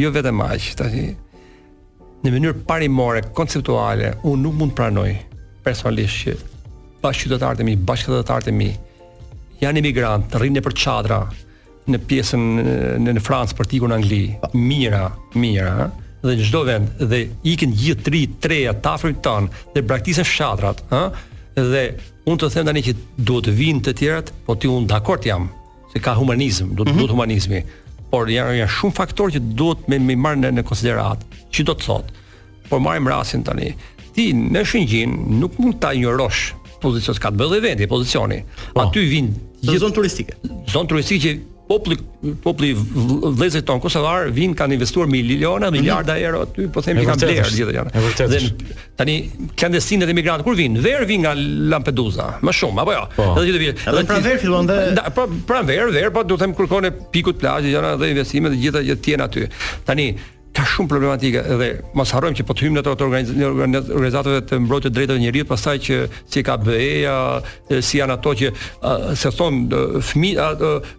Jo vetëm aq, tash në mënyrë parimore, konceptuale, unë nuk mund të pranoj personalisht që bashkëqytetarët e mi, bashkëqytetarët e mi janë emigrantë, rrinë nëpër çadra në pjesën në, në Francë për t'ikur në Angli. Mijëra, mijëra, ha? dhe në çdo vend dhe ikin gjithë tri, të reja, të afërt tanë dhe braktisen fshatrat, ha? Dhe unë të them tani që duhet të vijnë të tjerët, po ti unë dakord jam. se ka humanizëm, duhet mm -hmm. humanizmi, por janë janë shumë faktorë që duhet me me marrë në, në konsideratë. Ç'do të thotë? Po marrim rastin tani. Ti në Shëngjin nuk mund ta injorosh pozicionin, ka të bëjë vendi, pozicioni. Po. Aty vijnë gjithë zonë turistike. Zonë turistike që populli populli vëllezërit tanë kosovarë vijnë kanë investuar miliona, mhm. miliarda mm -hmm. euro aty, po themi kanë blerë gjithë janë. Dhe Tani klandestinët e emigrantët kur vijnë? Verë vijnë nga Lampedusa, më shumë apo jo? Po. Edhe gjithë vitin. Edhe pranverë fillon dhe da, pra pranverë, verë, po do të them kërkon e pikut plazhi, janë edhe investime të gjitha që janë aty. Tani ka shumë problematika dhe mos harrojmë që po të hyjmë në ato organizatave të mbrojtjes të drejtave të njeriut, pastaj që siç i ka BE-ja, si janë ato që se thon fëmijë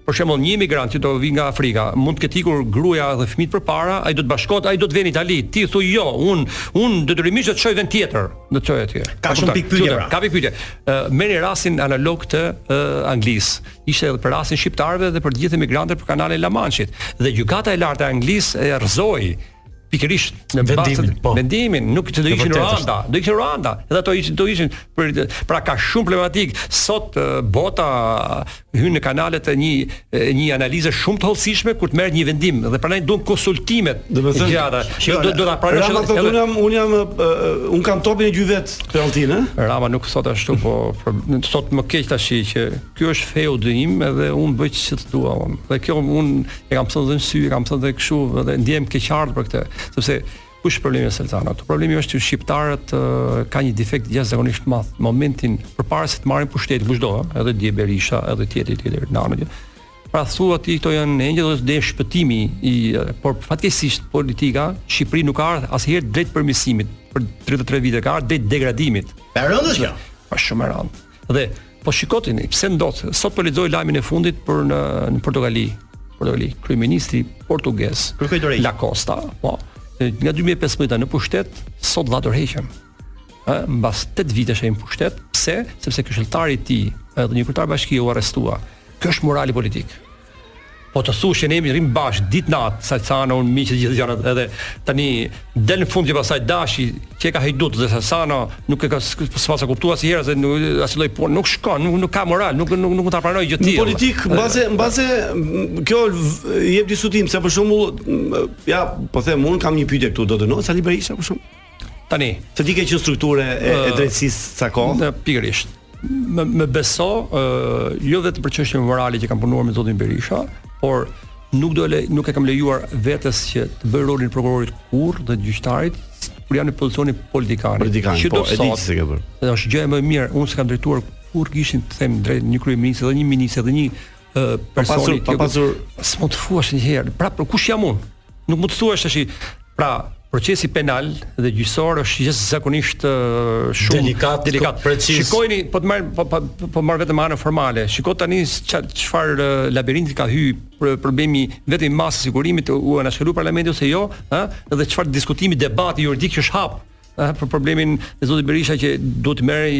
Për shembull, një imigrant që do të vijë nga Afrika, mund të ketë ikur gruaja dhe fëmijët përpara, ai do të bashkohet, ai do të vjen në Itali. Ti thua jo, un un detyrimisht do të çoj vend tjetër, do të çoj atje. Ka shumë pikëpyetje. Pra. Ka pikëpyetje. Merrni rastin analog të Anglisë. Ishte edhe për rastin e shqiptarëve dhe për të gjithë emigrantët për kanalin e Lamanshit. Dhe gjykata e lartë e Anglisë e rrëzoi pikërisht në vendimin, po. vendimin që do ishin Ruanda, do ishin Ruanda, edhe ato ishin do ishin për pra ka shumë problematika. Sot bota hyn në kanalet e një e një analize shumë të hollësishme kur të merr një vendim dhe prandaj duhen konsultimet. Do të thënë të gjata. Do do do ta pranosh edhe thotë unë jam unë jam un kam topin e gjuj vet penalltin, ë? Rama nuk thotë ashtu, po sot më keq tha që Ky është feudi im edhe unë bëj ç'të dua unë. Dhe kjo unë e kam thënë dhe në sy, e kam thënë dhe kështu, dhe ndjej keqardhje për këtë. Sepse, ku është problemi e Seltanat? Problemi është që shqiptarët kanë një defekt jashtëzakonisht të madh. Momentin, përpara se të marrin pushtet, kushdo, edhe dje Berisha, edhe tjetër, tjetër, Nano, pra thua ti këto janë engjëj dhe shpëtimi i por fatkeqësisht politika në Shqipëri nuk ka ardhur asnjëherë drejt përmirësimit për 33 vite ka ardhur drejt degradimit. Është e rëndë kjo. Është shumë e rëndë. Dhe po shiko ti, pse ndodh, sot po lexoja lajmin e fundit për në në Portugali. Portugali, kryeministri portugez, La Costa, po, nga 2015 në pushtet, sot dha dorëheqjen. Ë, mbas 8 vitesh ai në pushtet, pse? Sepse këshilltari i tij, edhe një kryetar bashkie u arrestua. Kjo është morali politik. Po të thush që ne jemi rrimë bashkë ditë natë, sa sana un miq të gjithë janë edhe tani del në fund që pastaj që e ka hajdut dhe sa sana nuk e ka s'pas e kuptuar asnjëherë se nuk as lloj punë nuk shkon, nuk nuk ka moral, nuk nuk mund ta pranoj gjë tjetër. Në politikë mbase mbase kjo jep diskutim se për shembull ja po them un kam një pyetje këtu do dënohet Sali Berisha për shembull. Tani, të di ke që strukturë e, e drejtësisë sa kohë? Pikërisht. më, më beso, uh, jo vetëm për çështje morale që kam punuar me zotin Berisha, por nuk do le, nuk e kam lejuar vetes që të bëj rolin e prokurorit kurrë dhe gjyqtarit kur jam në pozicionin politikan. Politikan, po, e di se ke bërë. Është gjë më e mirë, unë s'e kam drejtuar kurrë gishtin të them drejt një kryeministri dhe një ministri dhe një personi pa pasur s'mund të thuash një herë pra për kush jam unë nuk mund të thuash dot pra procesi penal dhe gjyqësor është jashtëzakonisht shumë delikat, delikat. Preciz. Shikojeni, po të marr po, po, po marr vetëm anën formale. Shiko tani çfarë labirinti ka hy për problemi vetëm masa e sigurimit u anashkalu parlamenti ose jo, ë, dhe çfarë diskutimi, debati juridik që është hap Ëh, për problemin e zotit Berisha që duhet të merrej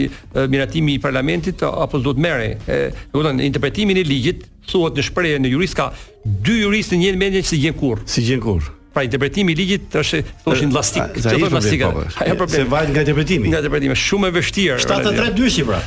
miratimi i parlamentit apo s'duhet të merrej. E kupton, interpretimin e ligjit thuhet një shprehje ne juristët ka dy juristë në një mendje që s'i gjen kurrë. S'i gjen kurrë. Pra interpretimi i ligjit është thoshin llastik. Çfarë llastik? Ai po. Se varet nga interpretimi. Nga interpretimi, shumë e vështirë. 73 dyshi pra.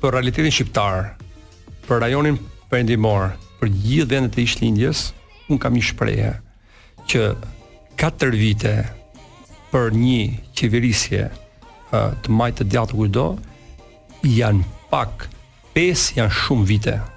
për realitetin shqiptar, për rajonin perëndimor, për gjithë vendet e ish-Lindjes, unë kam një shprehje që 4 vite për një qeverisje të majtë të djathtë kujdo janë pak 5 janë shumë vite.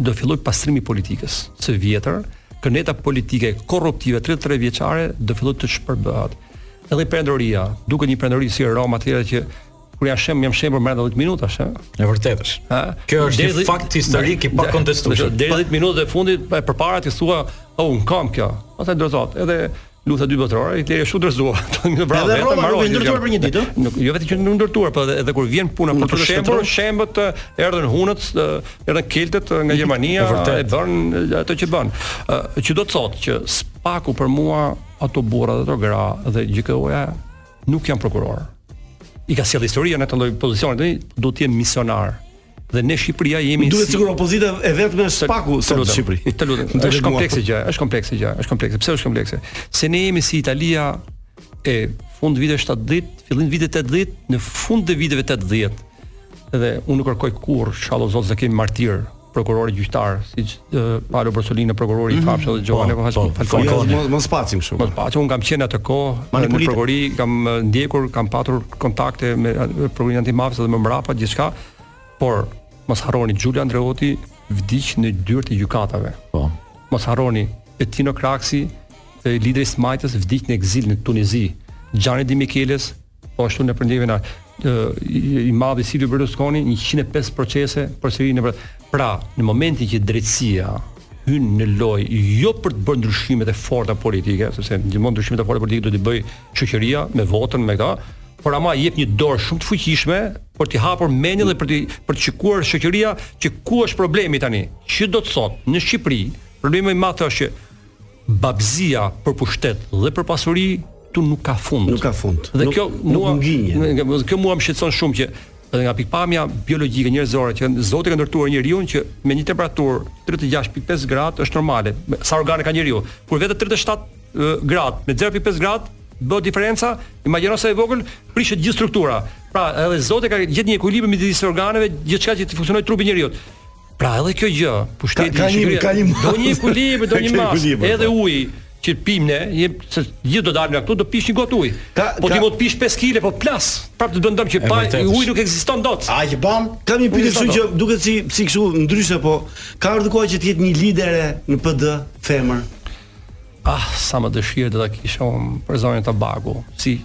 do fillojë pastrimi i politikës së vjetër, këneta politike korruptive 33 vjeçare do fillojë të shpërbëhet. Edhe perandoria, duket një perandori si Roma e të tjera që kur janë shem janë shembur brenda 10 minutash, ëh. E vërtetë është. Ëh. Kjo është një fakt historik i pakontestueshëm. Deri 10 minutat e fundit e përpara ti thua, "Oh, unë kam kjo." Ata do të thotë, edhe Lufta e Dytë Botërore, Hitleri s'është dorëzuar. Bravo, edhe Roma nuk është ndërtuar për një ditë. Nuk, jo vetëm që nuk ndërtuar, por edhe kur vjen puna për të shembur, shembet, erdhën hunët, erdhën keltët nga Gjermania, e bënë ato që bënë. Që do të thotë që SPAK-u për mua ato burra dhe ato gra dhe GJKKO-ja nuk janë prokurorë. I ka sjellë historia në atë lloj pozicioni, duhet të jenë misionarë. Dhe ne Shqipëria jemi Duhet sigur opozita e vetme është SPAK-u sot në Shqipëri. Të lutem. Është komplekse gjë, është komplekse gjë, është komplekse. Pse është komplekse? Se ne jemi si Italia e fund viteve 70, fillim viteve 80, në fund të viteve 80. Dhe unë nuk kërkoj kurrë, inshallah o Zot, të kemi martirë, prokurorë, gjyqtarë, siç Paolo Borsellino prokurori i mhm. Fapshë dhe po, Giovanni Kohas po, Falcone. Po, mos mos pacim kështu. Mos pacim, unë kam qenë atë kohë në prokurori, kam ndjekur, kam patur kontakte me prokurorinë e antimafias dhe më mbrapa gjithçka. Por mos harroni Giulio Andreotti vdiq në dyert e gjykatave. Po. Mos harroni Bettino Craxi, lideri i së majtës vdiq në ekzil në Tunizi. Gianni De Michelis Po ashtu në përndjekje, na, i madhi Silvio Berlusconi 105 procese përsëri në për... Pra, në momentin që drejtësia hyn në lojë jo për të bërë ndryshimet e forta politike, sepse gjithmonë ndryshimet e forta politike do t'i bëjë shoqëria me votën me këta, por ama jep një dorë shumë të fuqishme për të hapur mendjen dhe për të për të shikuar shoqëria që ku është problemi tani. Që do të thotë në Shqipëri, problemi më i madh është që Babëzia për pushtet dhe për pasuri këtu nuk ka fund. Nuk ka fund. Dhe nuk ka nginje. Kjo mua më shqetëson shumë që edhe nga pikëpamja biologjike njerëzore që Zoti ka ndërtuar njeriun që me një temperaturë 36.5 gradë është normale. Sa organe ka njeriu? Kur vete 37 gradë me 0.5 gradë bëhet diferenca, imagjino sa e vogël, prishet gjithë struktura. Pra, edhe Zoti ka gjetë një ekuilibër midis organeve, gjithçka që të funksionojë trupi i njeriut. Pra edhe kjo gjë, pushteti ka, ka një ka një do një ekuilibër, do një mas, edhe po. uji që pim ne, ne të gjithë do dalim nga këtu do pimë një gotë ujë. Po ti do të pish 5 kg, po plas. Prap të bën dëm që pa uji nuk ekziston dot. Atë që pamë? Kam një pyetje kështu që duket si si kështu ndryshe po. Ka ardhur koha që të jetë një lidere në PD femër. Ah, sa më dëshirë do ta kisha unë për zonjën Tabaku. Si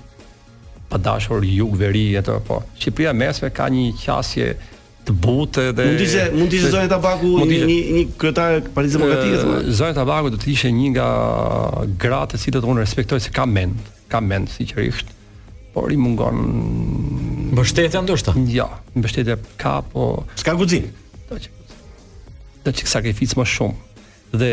pa dashur jug veri ato po. Shqipëria e mesme ka një qasje të butë dhe mund të ishte mund të ishte zonja Tabaku një një një kryetare e Partisë Demokratike thua. Zonja Tabaku do të ishte një nga gratë të cilët unë respektoj se ka mend, ka mend sigurisht. Por i mungon mbështetja ndoshta. Jo, mbështetja ka, po s'ka guxim. Do do sakrificë më shumë. Dhe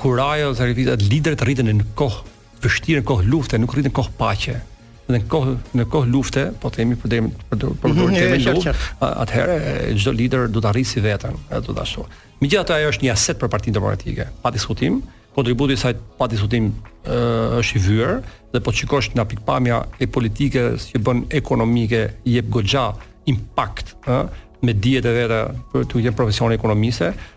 kurajo sakrifica liderët rriten në kohë. vështirë, në kohë lufte, nuk rriten në kohë paqe. Dhe në kohë në kohë lufte, po themi për demin për të për të demin e luftë, atëherë çdo lider do ta rrisi veten, do të ashtu. Megjithatë ajo është një aset për Partinë Demokratike, pa diskutim, kontributi i saj pa diskutim është i vyer dhe po shikosh nga pikëpamja e politikës që bën ekonomike jep goxha impakt ë me dijet e veta për të qenë profesioni ekonomiste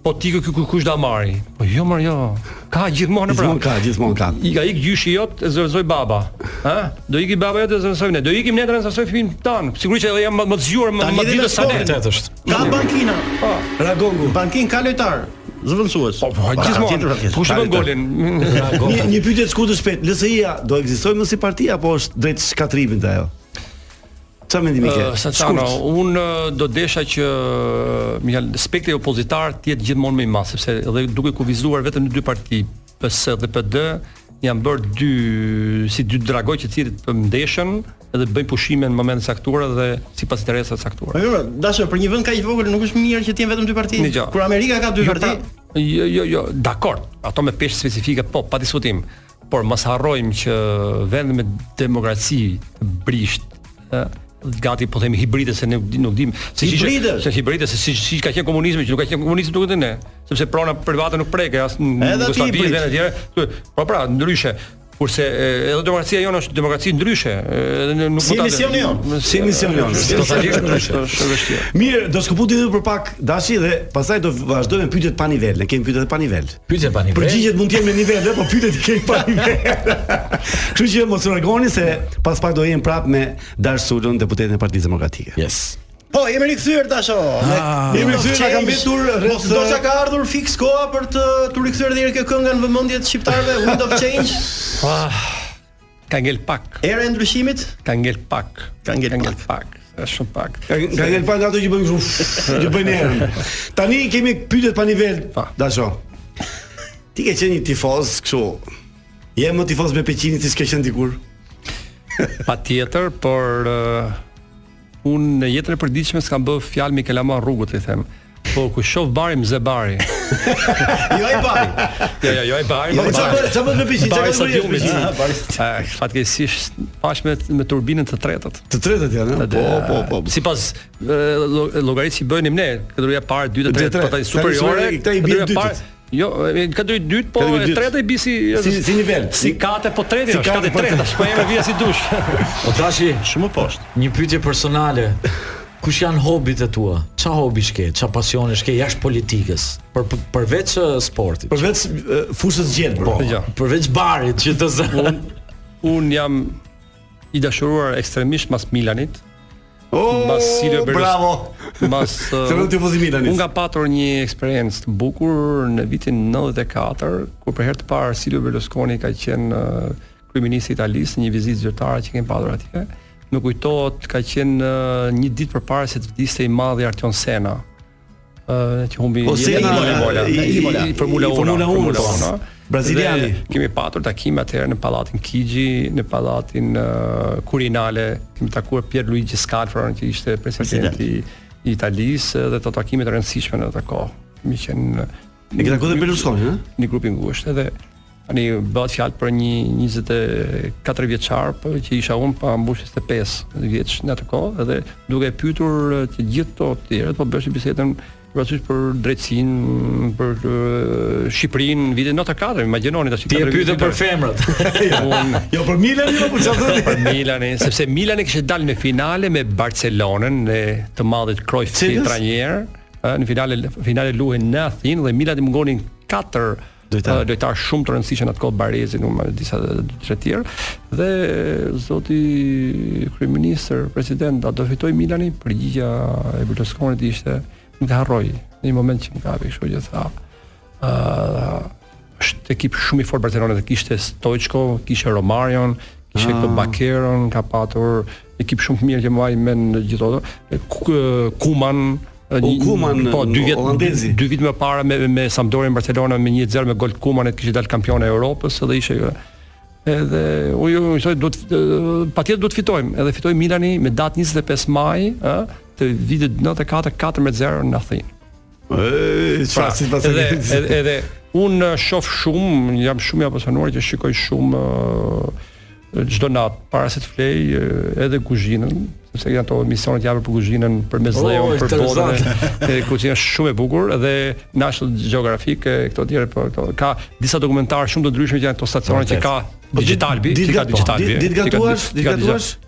Po ti kë kush do ta marri? Po jo mor jo. Ka gjithmonë pra. Gjithmonë ka, gjithmonë ka. Ka ik gjyshi jot e zëvendësoi baba. Ha? Do iki baba jot e zëvendësojmë ne. Do ikim ne të zëvendësojnë fëmijët tanë. Sigurisht që janë më të zgjuar më më të ditur se ne. Tani është. Ka bankina. Po, Ragongu. Bankina ka lojtarë. Zëvendësues. Po, po, gjithmonë. Kush bën golin? Një një pyetje të shkurtër shpejt. LSI-ja do ekzistojë më si parti apo është drejt shkatërrimit ajo? Ça mendimi ke? Uh, Satano, unë do desha që Mihal, spektri opozitar të jetë gjithmonë më i madh, sepse edhe duke u kufizuar vetëm në dy parti, PS dhe PD, janë bërë dy si dy dragonj të cilët po ndeshen dhe bëjnë pushime në momente të caktuara dhe sipas interesave të caktuara. Po, jo, jo, dashur për një vend kaq të vogël nuk është mirë që të jenë vetëm dy parti. Kur Amerika ka dy jo, parti, jo, jo, jo, dakord. Ato me peshë specifike po, pa diskutim. Por mos harrojmë që jemi vend me demokraci të brishtë, ë gati po themi hibride se ne nuk dimë se si hibride se hibride se si si ka qenë komunizmi që nuk ka qenë komunizmi si te ne sepse prona private nuk prekej as në Jugosllavi dhe etj po pra ndryshe kurse edhe demokracia jonë është demokraci ndryshe edhe nuk mund ta si emisioni jonë si emisioni jonë totalisht ndryshe është vështirë mirë do të shkëputemi edhe për pak tashi dhe pastaj do vazhdojmë pyetjet pa nivel ne kemi pyetje pa nivel Pyetje pa nivel. Përgjigjet mund të jenë me nivel, po pyetjet i kemi pa nivel. Kështu që mos u largoni se pas pak do jemi prapë me Dash Sulën, deputetin e Partisë Demokratike. Yes. Po, jemi rikthyer tash. Ah, jemi rikthyer, na ka mbetur rreth. Do të ka ardhur fiks koha për të të rikthyer edhe një herë këtë këngë në vëmendje të shqiptarëve Wind of Change. Ah. Ka ngel pak. Era e ndryshimit? Ka ngel pak. Ka ngel, ka ngel pak. pak. Është shumë pak. Ka, ka ngel pak ato që bëjnë kështu, që bëjnë erën. Tani kemi pyetjet pa nivel. Pa. Po. Dasho. Ti ke qenë një tifoz kështu. Je më tifoz me Peqinin se ke qenë dikur? Patjetër, por uh, Unë në jetën e përditshme s'kam bërë fjalë me kelamar rrugët, të them. Po ku shoh bar më ze bari. jo ai bari. Jo jo jo ai bari. Jo çfarë bën çfarë bën në pishinë çfarë bën në pishinë. Bari. Fatkeqësisht pash me me turbinën të tretët. Të tretët janë. Po, po po po. Sipas llogarisë që bënim ne, kategoria e parë, dytë, tretë, po tani superiore. Këta i bie e dytë. Jo, kategoria e dytë, po e treta i bie si si si nivel. Si kate, po treti, si kate po treta, po jemi vija si dush. Po tashi shumë poshtë. Një pyetje personale. Kush janë hobet e tua? Ça hobesh ke, ça pasionesh ke jashtë politikës? Për përveç sportit. Përveç fushës së gjelbër. Po, jo. përveç barit që të zë. Un, un jam i dashuruar ekstremisht mas Milanit. Oh, mbas Silvio Berlusconi. Bravo. Mbas Si çdo tifoz i Milanit. Unë kam patur një eksperiencë të bukur në vitin 94, kur për herë të parë Silvio Berlusconi ka qenë uh, kryeministër i Italisë në një vizitë zyrtare që kemi patur atje. Më kujtohet ka qenë uh, një ditë përpara se të vdiste i madhi Artion Sena. Ëh, që humbi po, në Imola, Imola, Imola, i Formula 1, Formula 1, Formula 1. Braziliani. Kemi patur takime atëherë në pallatin Kixhi, në pallatin uh, Kuirinale, kemi takuar Pier Luigi Scalfaron që ishte presidenti i Italisë dhe këto takime të rëndësishme në atë kohë. Mi qenë Në atë kohë Berlusconi, ha? Një grup i ngushtë edhe tani bëhet fjalë për një 24 vjeçar, po që isha unë pa mbushë 25 vjeç në atë kohë, edhe duke e pyetur të gjithë këto të tjerët, po bëshin bisedën rreth për drejtsin, për Shqipërinë në vitin 94, imagjinoni tash. Ti e pyete për femrat. jo për Milanin, jo për çfarë thotë? Për Milanin, sepse Milani kishte dalë në finale me Barcelonën e të madhit Cruyff si trajner. në finale finale luhej në Athinë dhe Milanit i mungonin 4 lojtar lojtar shumë të rëndësishëm në atë kohë Barezi edhe disa të tjerë dhe zoti kryeministër president a do të fitojë Milani përgjigja e Berlusconit ishte nuk e harroj në një moment që më kapi kështu që tha ë është ekip shumë i fortë Barcelona se kishte Stoichkov, kishte Romarion, kishte ah. këtë Bakeron, ka patur ekip shumë të mirë që mbaj mend gjithë ato. Kuman O po, Kuman, po, dy vjet, holandezi. Dy vjet më parë me me Sampdorian Barcelona me 1-0 me gol të Kumanit kishte dalë kampion e Europës dhe ishte edhe ai më tha do të patjetër do të fitojmë, edhe fitoi Milani me datë 25 maj, ë, të vitit 94 4-0 në Athinë. Pra, edhe, edhe, edhe unë shof shumë, jam shumë i apasionuar që shikoj shumë çdo natë para se të flej edhe kuzhinën, sepse janë ato emisionet që japin për kuzhinën, për mesdheun, oh, për botën. Edhe kuzhina është shumë e bukur dhe Nat Geographic këto tjera po këto. Ka disa dokumentarë shumë të ndryshëm që janë këto stacionet që ka DigitAlb-i, që ka DigitAlb-i. Di të gatuash, di të gatuash.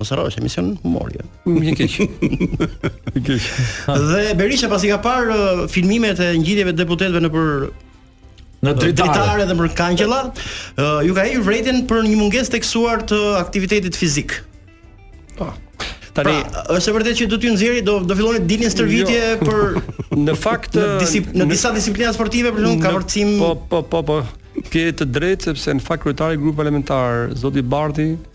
Mos harro, është emision humori. Më keq. Më keq. Dhe Berisha pasi ka parë uh, filmimet e ngjitjeve të deputetëve nëpër dritare dhe për kangjella, uh, ju ka hequr vërejtjen për një mungesë të theksuar të aktivitetit fizik. Po. Tani pra, është e vërtetë që do t'ju nxjerrë, do do filloni të dilni stërvitje jo. për në fakt në, disip, në, në disa disiplina sportive për shembull kacavarje. Po po po po. Ke të drejtë sepse në fakt kryetari i grupit parlamentar, zoti Bardhi,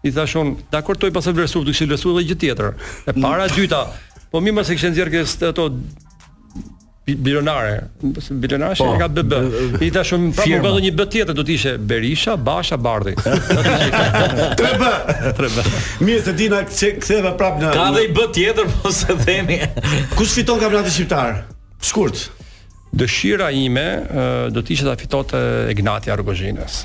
I thashë unë, dakor ta kem pasë vlerësuar, do kisha vlerësuar edhe gjë tjetër. E para, e dyta, po mos e kishte nxjerrë këto ato bilionare, bilionare po, nga BB. I ta shumë pra më bën dhe një bë tjetër, do të ishe Berisha, Basha, Bardhi. Tre bë. Tre bë. Mirë se dina që këtheve prap në... Ka dhe një bë tjetër, po s'e themi. Kush e fiton kampionatin shqiptar? Shkurt. Dëshira ime do të ishte ta fitonte Egnatia e Rrogozhinës.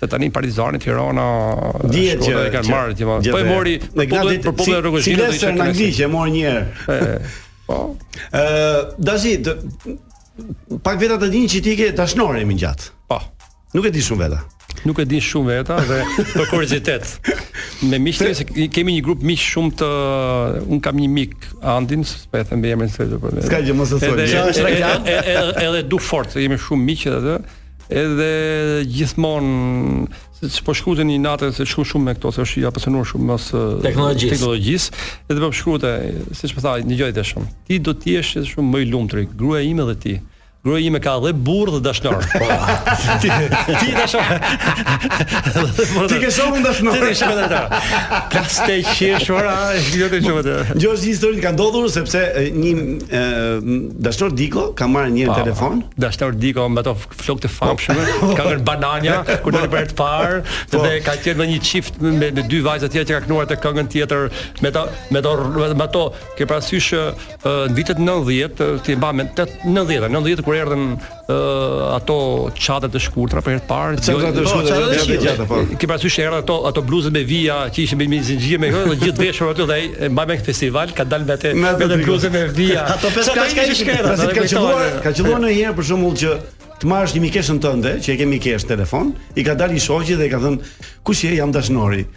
Dhe tani Partizani Tirana dihet që kanë marrë që po e mori Egnatia për popullin e Rrogozhinës. Si në Angli që e mori një herë. Po. Ë, Dashi, pak veta e dinë që ti ke Dashnor më gjatë. Po. Nuk e dinë shumë veta. Nuk e dinë shumë veta dhe për kuriozitet. Me miqtë se kemi një grup miqsh shumë të un kam një mik Andin, po e them emrin se do po. S'ka gjë mos e thoj. Edhe, edhe, edhe, edhe, e du fort, jemi shumë miq edhe Edhe gjithmonë se po shkruajte një natë se shkruan shumë me këto se është i apasionuar shumë mas teknologjisë. Teknologjisë, edhe po shkruajte, siç më tha, dëgjo të them. Ti do të jesh shumë më i lumtur, gruaja ime dhe ti. Gruaja ime ka dhe burrë dhe dashnor. Po. ti ti tash. ti ke shumë dashnor. Ti ke shumë dashnor. Plas te qesh ora, jo të çuat. Jo është histori që ka ndodhur sepse një Dashnor Diko ka marrë një telefon. Dashnor Diko me ato flokë të famshëm, këngën banania, kur doli për herë të parë, po. dhe ka qenë me një çift me, me, me dy vajza të tjera që ka kënuar atë këngën tjetër me ato me ato me ato ke parasysh në vitet 90 ti mba mend 90 90 kur erdhën uh, ato çadrat e shkurtra për herë të parë. Jo, çadrat e shkurtra jo, jo, jo, jo, po. Ke parasysh erdhën ato ato bluzat me vija që ishin me me zinxhir me këto gjithë veshur aty dhe ai e mbaj mend në festival ka dalë me atë me atë bluzën me vija. Ato pesë kaç ka ishin atëhera. Pasi ka qelluar, ka qelluar ndonjëherë për shembull që të marrësh një mikeshën tënde, që e ke mikeshë në telefon, i ka dalë i shoqi dhe i ka thënë, "Kush je? Jam dashnori."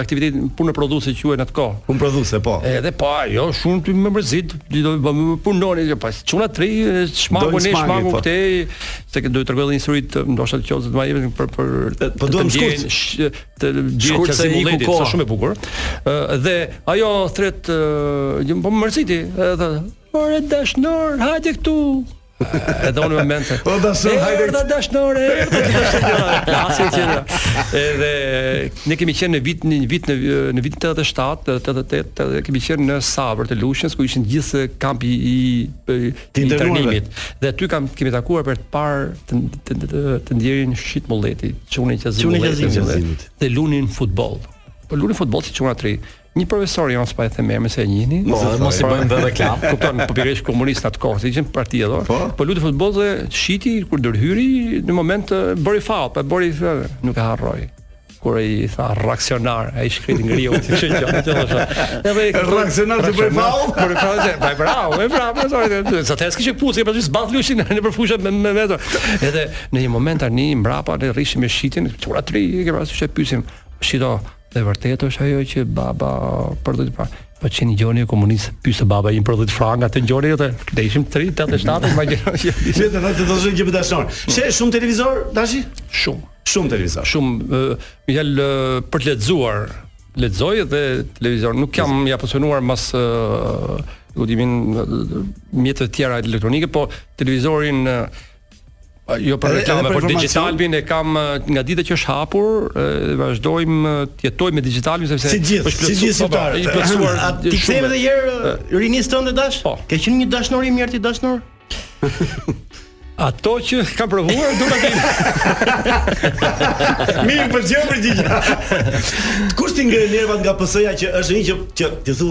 aktivitetin punë prodhuese quhej atë kohë. Punë prodhuese po. Edhe po ajo shumë ti më mërzit, ti do të më punoni që pas. Çuna tri shmagu ne shmagu po. këtej, se do të tregoj një histori të ndoshta të qoftë të më jepet për për po duam shkurt të gjithë që i ku kohë shumë e bukur. Dhe ajo thërret një po mërziti, edhe po re Dashnor hajde këtu. Edhe unë me mend. O Dash hajde. Erdha dashnore, erdha dashnore. Plasin tjetër. Edhe ne kemi qenë në vit në vit në në vitin 87, 88, edhe kemi qenë në Savër të Lushnjës ku ishte gjithë kampi i internimit. Dhe aty kam kemi takuar për të parë të të të, të ndjerin Shit Mulleti, çuni i Qazimit. Dhe lunin futboll. Po lunin futboll si çuna tri. Një profesor joni s'po e them emrin se e njihni. Po, dhe mos i bëjmë dhe reklamë. Kupton, po pikërisht komunist atë kohë, se ishin parti ato. Po, po lunte futboll dhe Shiti kur ndërhyri në moment të bëri faull, po bëri nuk e harroj kur i tha reaksionar, ai shkriti ngriu, si çe gjë, çe thosha. Edhe reaksionar të bëj faull. Por i thonë, "Po bravo, e bravo, po thonë, sa të skish pusi, po sis ball lushin në përfushë me me vetë." Edhe në një moment tani mbrapa ne rrishim me Shitin, çuna tri, e ke parasysh e pyesim, "Shito, E vërtetë është ajo që baba për dhjetë fra. Po çin i gjoni komunist, pyeste baba i për dhjetë franga të gjoni atë. Ne ishim 3 87 imagjino. Ti të thotë do të shkojë për dashon. Sheh shumë televizor tash? Shumë. Shumë televizor. Shumë mjaft për të lexuar. Lexoj dhe televizor. Nuk jam i apasionuar mbas lutimin mjetet tjera elektronike, po televizorin Jo për reklamë, por Digitalbin e kam nga dita që është hapur, e, vazhdojmë të jetojmë me Digitalbin sepse si gjithë, është si gjithë po, po, i plotësuar. A t'i kthehemi edhe një herë rinisë tënde Dash? Po. Ke qenë një dashnor i mirë ti Dashnor? Ato që kanë provuar do ta dinë. Mirë, po jam për gjë. Kush t'i ngre nervat nga PS-ja që është një që që ti thu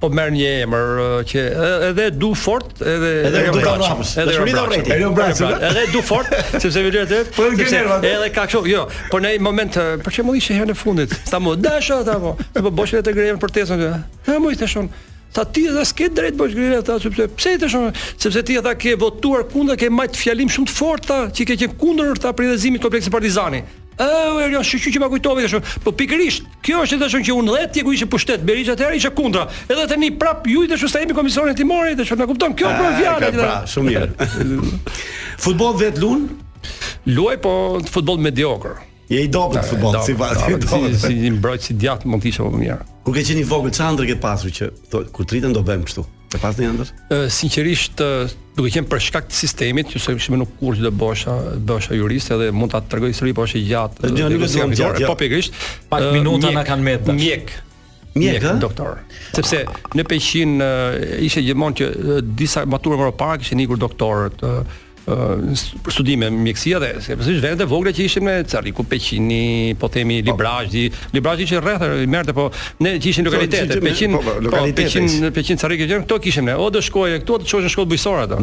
po merr një emër që edhe du fort edhe edhe Erion Braçe. Edhe Erion Braçe. Erion Braçe. Edhe du fort sepse vjen atë. Po edhe ka kështu, jo, po në një moment për çemu ishte herën e fundit. Sa më dashë ata po. Po bosh vetë grevën për tezën. Ha më ishte shumë. Tha ti dhe s'ke drejt' bosh grevën ata sepse pse të shumë sepse ti ata ke votuar kundër ke majt fjalim shumë të fortë që ke qenë kundër ta privatizimit kompleksit Partizani. Ëh, Erion, shqyqy që ma kujtove tash. Po pikërisht, kjo është tash që unë dhe ti ku ishim pushtet, Berisha atëherë ishte kundra. Edhe tani prap ju i dashur sa jemi komisionin hetimor e, Dash na kupton kjo për fjalë. Pra, shumë mirë. Futboll vetë lun? Luaj po futboll mediokër. Je i dobët futboll, si pas. Si një mbrojtës i djathtë mund të isha më mirë. Kur ke qenë i vogël, çfarë ëndrre ke pasur që kur të rritem do bëhem kështu? E pas të jëndër? Sinqerisht, duke qenë për shkak të sistemit, që se këshme nuk kur që do bëhesha, bëhesha jurist edhe mund ta tregoj seri, po është e gjatë. Një nuk e si kam gjatë, Po pikërisht, pak minuta na kanë mbet. Mjek, mjek, doktor. Sepse në Peqin ishte gjithmonë që disa matura më parë kishin ikur doktorët. për studime mjekësia dhe sepse vendet e vogla që ishim ne Cërriku Peqini, po themi po. Librazhdi, Librazhdi që rreth merrte po ne që ishim lokalitete, Peqin, po, po Peqin, Peqin Cërrik që këto kishim ne. O do shkoje këtu, do shkosh në shkollë bujësore ato.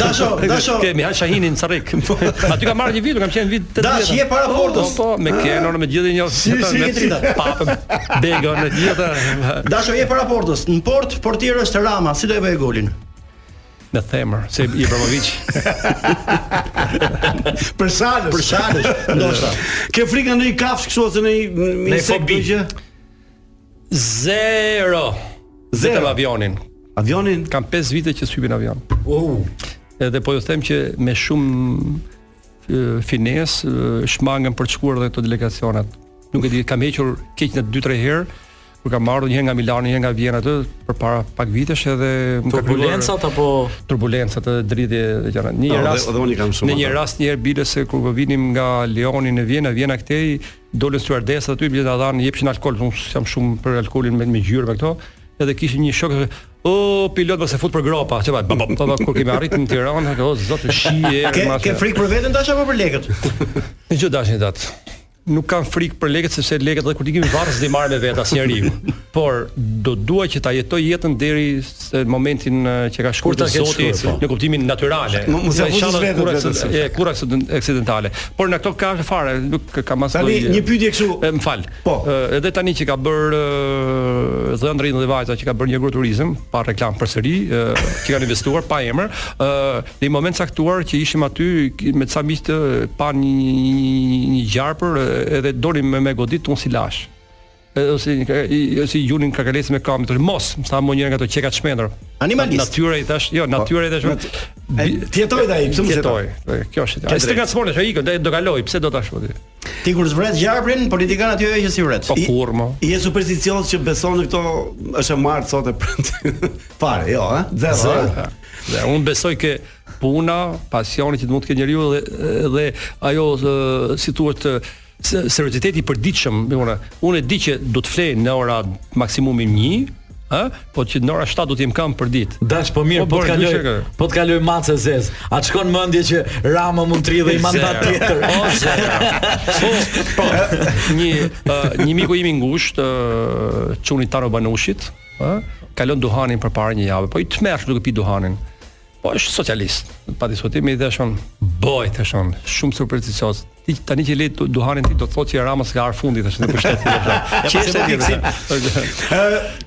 Dasho, dasho. Te Mihal Shahini në Cërrik. Po. Aty kam marrë një vit, kam qenë vit të tjerë. Dash je para po, portës. Po, me Kenon me gjithë një si si e trita. Papën. Bego në gjithë. Dasho je para portës. Në portë portier është Rama, si do e bësh golin? Me thembër, si Ibrahimovic. për salës. Për salës, ndoshta. Ke frikë ndonjë kafshë kështu ose ndonjë insekt, ndonjë gjë? Zero. Zero Vetëm avionin. Avionin kam 5 vite që s'hipi në avion. Wow. Edhe po ju them që me shumë finesë shmangem për të shkuar dhe këto delegacionet. Nuk e di, kam hequr keq në 2-3 herë, kur kam ardhur një herë nga Milani, një herë nga Vjena aty përpara pak vitesh edhe më ka turbulencat apo turbulencat e dridhje dhe gjëra. Një rast dhe, dhe kam shumë. Në një rast një herë bile se kur po vinim nga Lioni në Vjena, Vjena këtej dolën stewardesat aty, bile ta dhanë, jepshin alkool, unë s'jam shumë për alkoolin me me gjyrë me këto. Edhe kishin një shok se O pilot mos e fut për gropa, çfarë bën? Baba, baba kur kemi arritur në Tiranë, o zot, shi e erë. Ke frikë për veten tënde apo për lekët? Në çdo dashni datë. nuk kam frikë për lekët sepse lekët edhe kur t'ikim në varr s'do i marrë me vete asnjë njeri. Por do doja që ta jetoj jetën deri në momentin që ka shkruajt Zoti po. në kuptimin natyral. Nuk mund të fusësh vetë vetë. E kurrë aksidentale. Por në këto ka fare, nuk kam as Tani një pyetje kështu. Më fal. Po. Edhe tani që ka bërë dhëndri dhe vajza që ka bërë një agroturizëm pa reklamë përsëri, që kanë investuar pa emër, ë në një moment të caktuar që ishim aty me ca miq u pa një një një, një, një gjarpër edhe donim me, me godit unë s'i lashë ose ose i gjunin kacekë me karmat mos më tha më njëra nga ato që ka të çmendur animalist natyra i thashë jo natyra i thashë po, të jetojë ai pse mos të jetojë kjo është ai s'të ngacmon se ai ikën do kalojë pse do ta shohë Ti kur s'vret gjarprin, politikanët jo e jo që s'i vret. Po kurrë mo. Je supersticioz që beson në këto është e martë sot e premte. Fare, jo, ha? Zero. Zero. Dhe unë besoj që puna, pasioni që mund të ketë njeriu dhe dhe ajo si thuhet serioziteti i përditshëm, unë unë e di që do të flej në ora maksimumi 1, Ë? Po që në ora 7 do të jem në këmbë përditë. Dash po mirë, po, po të kaloj. Po të kaloj maca zezë. A të shkon mendje që Rama mund të rrijë një mandat tjetër? Po, po, po, një uh, një miku im i ngushtë, uh, çuni Tano Banushit, ë, uh, ka lënë duhanin përpara një jave. Po i tmerrshëm duke pi duhanin. Po është socialist, pa diskutim i dashon boj të shon, shumë supersticioz. Ti tani që le duhanin ti do të thotë që Rama s'ka ar fundi tash në pushtet. Që është fiksi.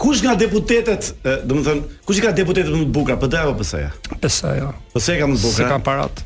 Kush nga deputetët, domethën, kush i ka deputetet më të bukura, PD apo PS-ja? PS-ja. PS-ja ka më të bukura. Ka paratë.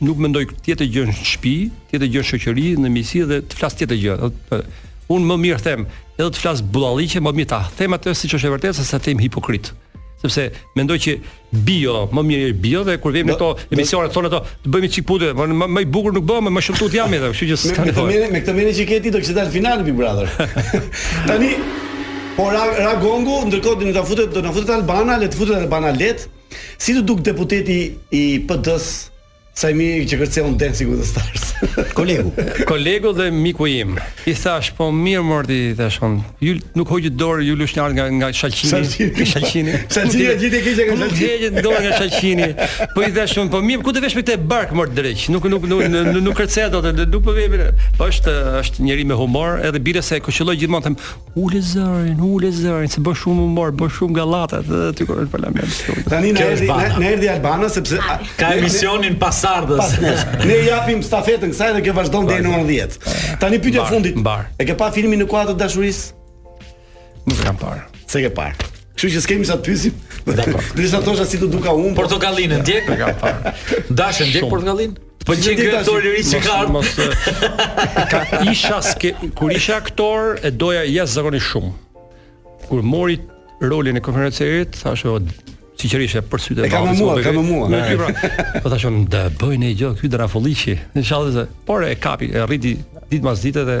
nuk mendoj tjetër gjë në shtëpi, tjetër gjë në shoqëri, në miqësi dhe të flas tjetër gjë. Unë më mirë them, edhe të flas budallallëqe, më mirë ta them atë siç është e vërtetë se sa them hipokrit. Sepse mendoj që bio, më mirë është bio dhe kur vij në këto emisione thonë ato, të bëjmë çik pudër, më më, më i bukur nuk bëhem, më shëmtuar jam edhe, kështu që s'ka të bëjë. Me këtë mendje që ke ti do të dalësh në finale Big Brother. Tani Po ra, ra gongu, ndërkohë do na futet do na futet Albana, le të futet Albana le të. Si të duk deputeti i PD-së Saimiri që kërceu në Dancing with the Stars. Kolegu. Kolegu dhe miku im. I thashë, po mirë mor ti i thashë unë. Ju nuk hiqni dorë ju lushnjarë nga nga shalqini. Shalqini. shalqini. Shalqini e gjithë e keqja nga shalqini. Nuk hiqet dorë nga shalqini. Po i thashë unë, po mirë, ku do vesh me këtë bark mor dreq. Nuk nuk nuk nuk, nuk kërcet atë, nuk po vjen. Po është është njeri me humor, edhe bile se e këshilloj gjithmonë them, Ule zërin, ule zërin, se bësh shumë humor, bësh shumë gallata ti atyre në parlament. Tani na erdhi na erdhi Albana sepse ka emisionin pasardhës. Ne japim stafetën kësaj dhe kjo vazhdon deri në 10. Tani pyetja e fundit. E ke pa filmin në kuadër të dashurisë? Nuk kam parë. S'e ke parë. Kështu që s'kemi ça të pyesim. Dakord. Desha të thosha si të dukem unë. Portokallinë e ndjek. Dash e ndjek Portokallinë? Të pëlqen ky aktor i ri që ka ardhur. Mos kur ishe, kur ishe aktor e doja jashtëzakonisht shumë. Kur mori rolin e konferencierit, thashë o sinqerisht e për sytë e kamë mua, kamë mua. Në ky pra. Po thashë ça do bëjë një gjë ky Drafolliçi. Inshallah se por e kapi, e rriti ditë pas dite dhe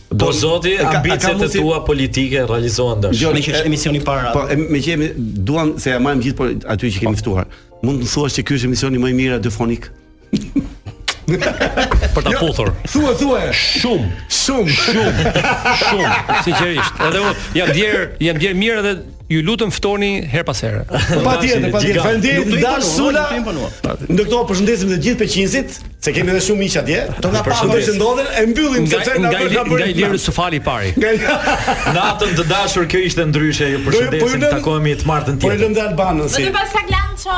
Po, po zoti, ambiciet e tua politike realizohen dash. Jo, meqë është emision i parë. Po, me që duam se ua marrim gjithë po atyre që kemi po. ftuar. Mund të thuash se ky është emisioni më i mirë radiofonik. Për ta jo, puthur. Thuaj, thuaj. Shumë, shumë, shumë, shumë. Sinqerisht, edhe unë jam ndier, jam ndier mirë edhe Ju lutem më ftoni herë pas here. Po patjetër, patjetër. Faleminderit Dash Sula. Në këtë përshëndesim të gjithë peqinasit, se kemi edhe shumë miq atje. Kudo që ndodhen, e mbyllim sepse na bëhet na bëhet. Nga Iliri Sufali i pari. Natën të dashur, kjo ishte Ndryshe, ju po përshëndesim, takohemi të martën tjetër. Po lëmë te Albana Osi. Do të pas saklanço.